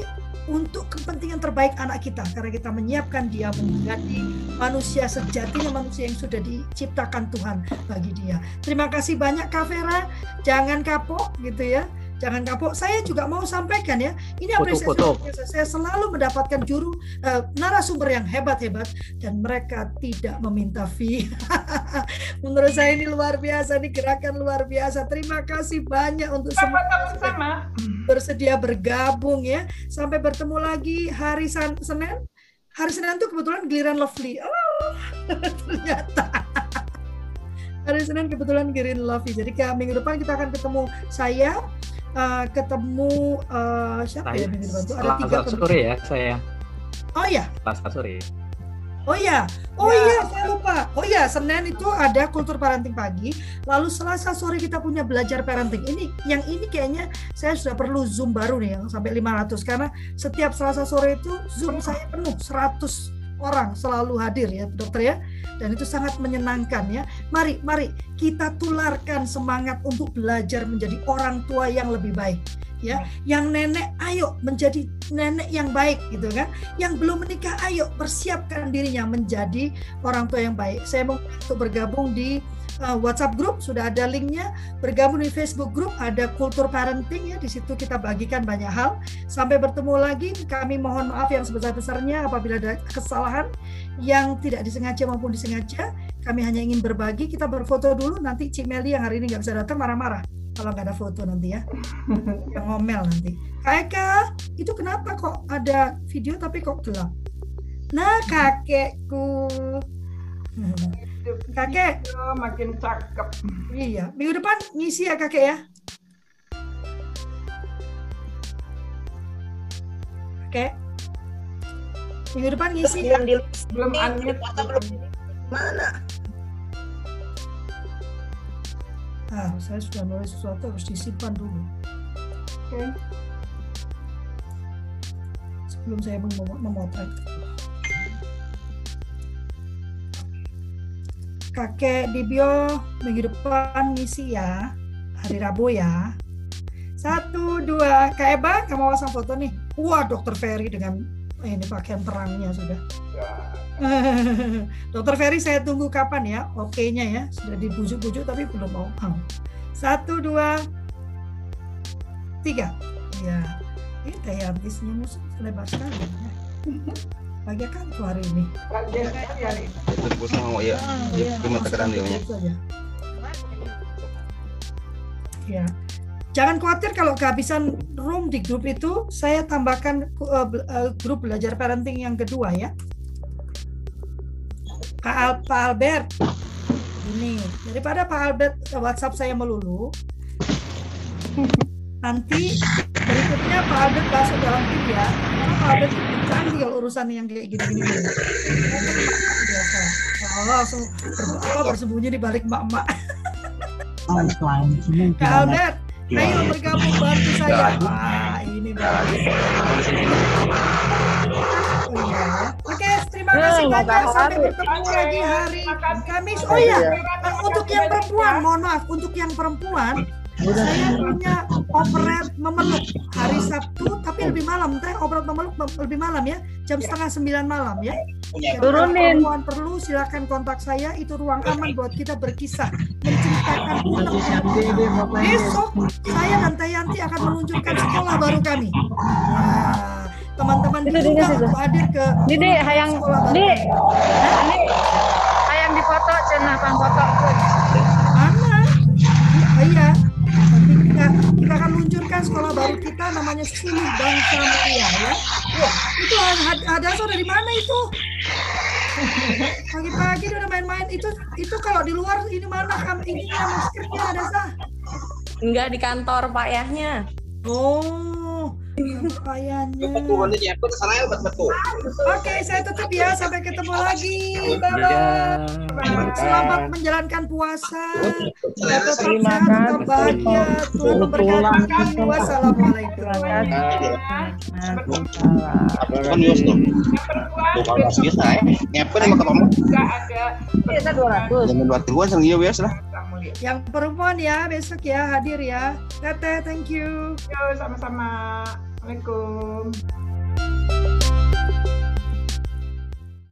untuk kepentingan terbaik anak kita. Karena kita menyiapkan dia menjadi manusia sejatinya manusia yang sudah diciptakan Tuhan bagi dia. Terima kasih banyak Kak Vera, jangan kapok gitu ya jangan kapok. Saya juga mau sampaikan ya, ini apresiasi foto, foto. saya selalu mendapatkan juru uh, narasumber yang hebat-hebat dan mereka tidak meminta fee. Menurut saya ini luar biasa, ini gerakan luar biasa. Terima kasih banyak untuk sama, semua sama. bersedia bergabung ya. Sampai bertemu lagi hari Senin. Hari Senin itu kebetulan giliran Lovely. Oh, ternyata. hari Senin kebetulan Girin Lovely. Jadi ke minggu depan kita akan ketemu saya, uh, ketemu uh, siapa saya, ya minggu depan Ada tiga sore ya saya. Oh ya. Selasa sore. Oh iya, oh ya. iya saya lupa. Oh iya Senin itu ada kultur parenting pagi, lalu Selasa sore kita punya belajar parenting. Ini yang ini kayaknya saya sudah perlu Zoom baru nih yang sampai 500 karena setiap Selasa sore itu Zoom saya penuh 100 orang selalu hadir ya dokter ya. Dan itu sangat menyenangkan ya. Mari mari kita tularkan semangat untuk belajar menjadi orang tua yang lebih baik ya. Yang nenek ayo menjadi nenek yang baik gitu kan. Yang belum menikah ayo persiapkan dirinya menjadi orang tua yang baik. Saya mau untuk bergabung di uh, WhatsApp group sudah ada linknya. Bergabung di Facebook group ada kultur parenting ya di situ kita bagikan banyak hal. Sampai bertemu lagi kami mohon maaf yang sebesar besarnya apabila ada kesalahan yang tidak disengaja maupun disengaja. Kami hanya ingin berbagi. Kita berfoto dulu nanti Cik Meli yang hari ini nggak bisa datang marah-marah. Kalau nggak ada foto nanti ya. Yang ngomel nanti. Kak Eka itu kenapa kok ada video tapi kok gelap? Nah kakekku kakek. makin cakep. Iya. Minggu depan ngisi ya kakek ya. Kakek. Minggu depan ngisi belum di belum unmute. belum mana? Ah, saya sudah nulis sesuatu harus disimpan dulu. Oke. Sebelum saya mem- Kakek Dibio minggu depan ngisi ya. Hari Rabu ya. Satu, dua. Kak Eba, kamu mau pasang foto nih. Wah, Dokter Ferry dengan eh, ini pakaian terangnya sudah. Dokter Ferry saya tunggu kapan ya? Oke-nya ya. Sudah dibujuk-bujuk tapi belum mau. Satu, dua, tiga. Ya. Ini kayak habis nyumus lebar sekali. Ya. Pagi kan tuh hari ini. Sekali mau ya. iya. Di mata keran dia. Itu aja. Ya. Jangan khawatir kalau kehabisan room di grup itu, saya tambahkan uh, bel- uh, grup belajar parenting yang kedua ya. Pak, Al, Pak Albert, ini daripada Pak Albert uh, WhatsApp saya melulu, nanti berikutnya Pak Albert masuk dalam tim ya. Karena Pak Albert canggih kalau urusan yang kayak gini-gini. Biasa. Oh, langsung ber- apa, bersembunyi di balik mak-mak. Kak Albert, ayo bergabung bantu saya. Wah, ini bagus. Oh, iya. Oke, terima kasih banyak. Sampai bertemu lagi hari Kamis. Oh iya, untuk yang perempuan, mohon maaf, untuk yang perempuan, saya punya operet memeluk hari Sabtu, tapi lebih malam. Teh operet memeluk lebih malam ya, jam setengah sembilan malam ya. Jadi kalau Turunin. perempuan perlu silakan kontak saya. Itu ruang aman buat kita berkisah, menceritakan. Besok saya dan Teh Yanti akan meluncurkan sekolah baru kami. Nah, teman-teman Itu untuk hadir ke Didi, hayang sekolah baru Di, kami. ini hayang difoto cenah pang foto. Sekolah baru kita namanya Suluh Bangsa Mulia ya. Wah, itu Hadaso dari mana itu? Pagi-pagi udah main-main itu itu kalau di luar ini mana kam ininya maskernya Hadasa? Enggak di kantor Pak Yahnya. Oh, sana ya betul. Oke, saya tutup ya. Sampai ketemu lagi. Bye Ya. bye. Selamat menjalankan puasa. Tetap Terima sehat, tetap kasih. bahagia. Tuhan memberkati. Wassalamualaikum. Kan Yos tuh. Tuh kalau masih bisa ya. Nyepet sama ketemu. Juga ada Kita 200. Jangan dua ribuan sering iya biasa lah. Yang perempuan ya besok ya hadir ya. Teteh, thank you. Yo, sama-sama. Assalamualaikum.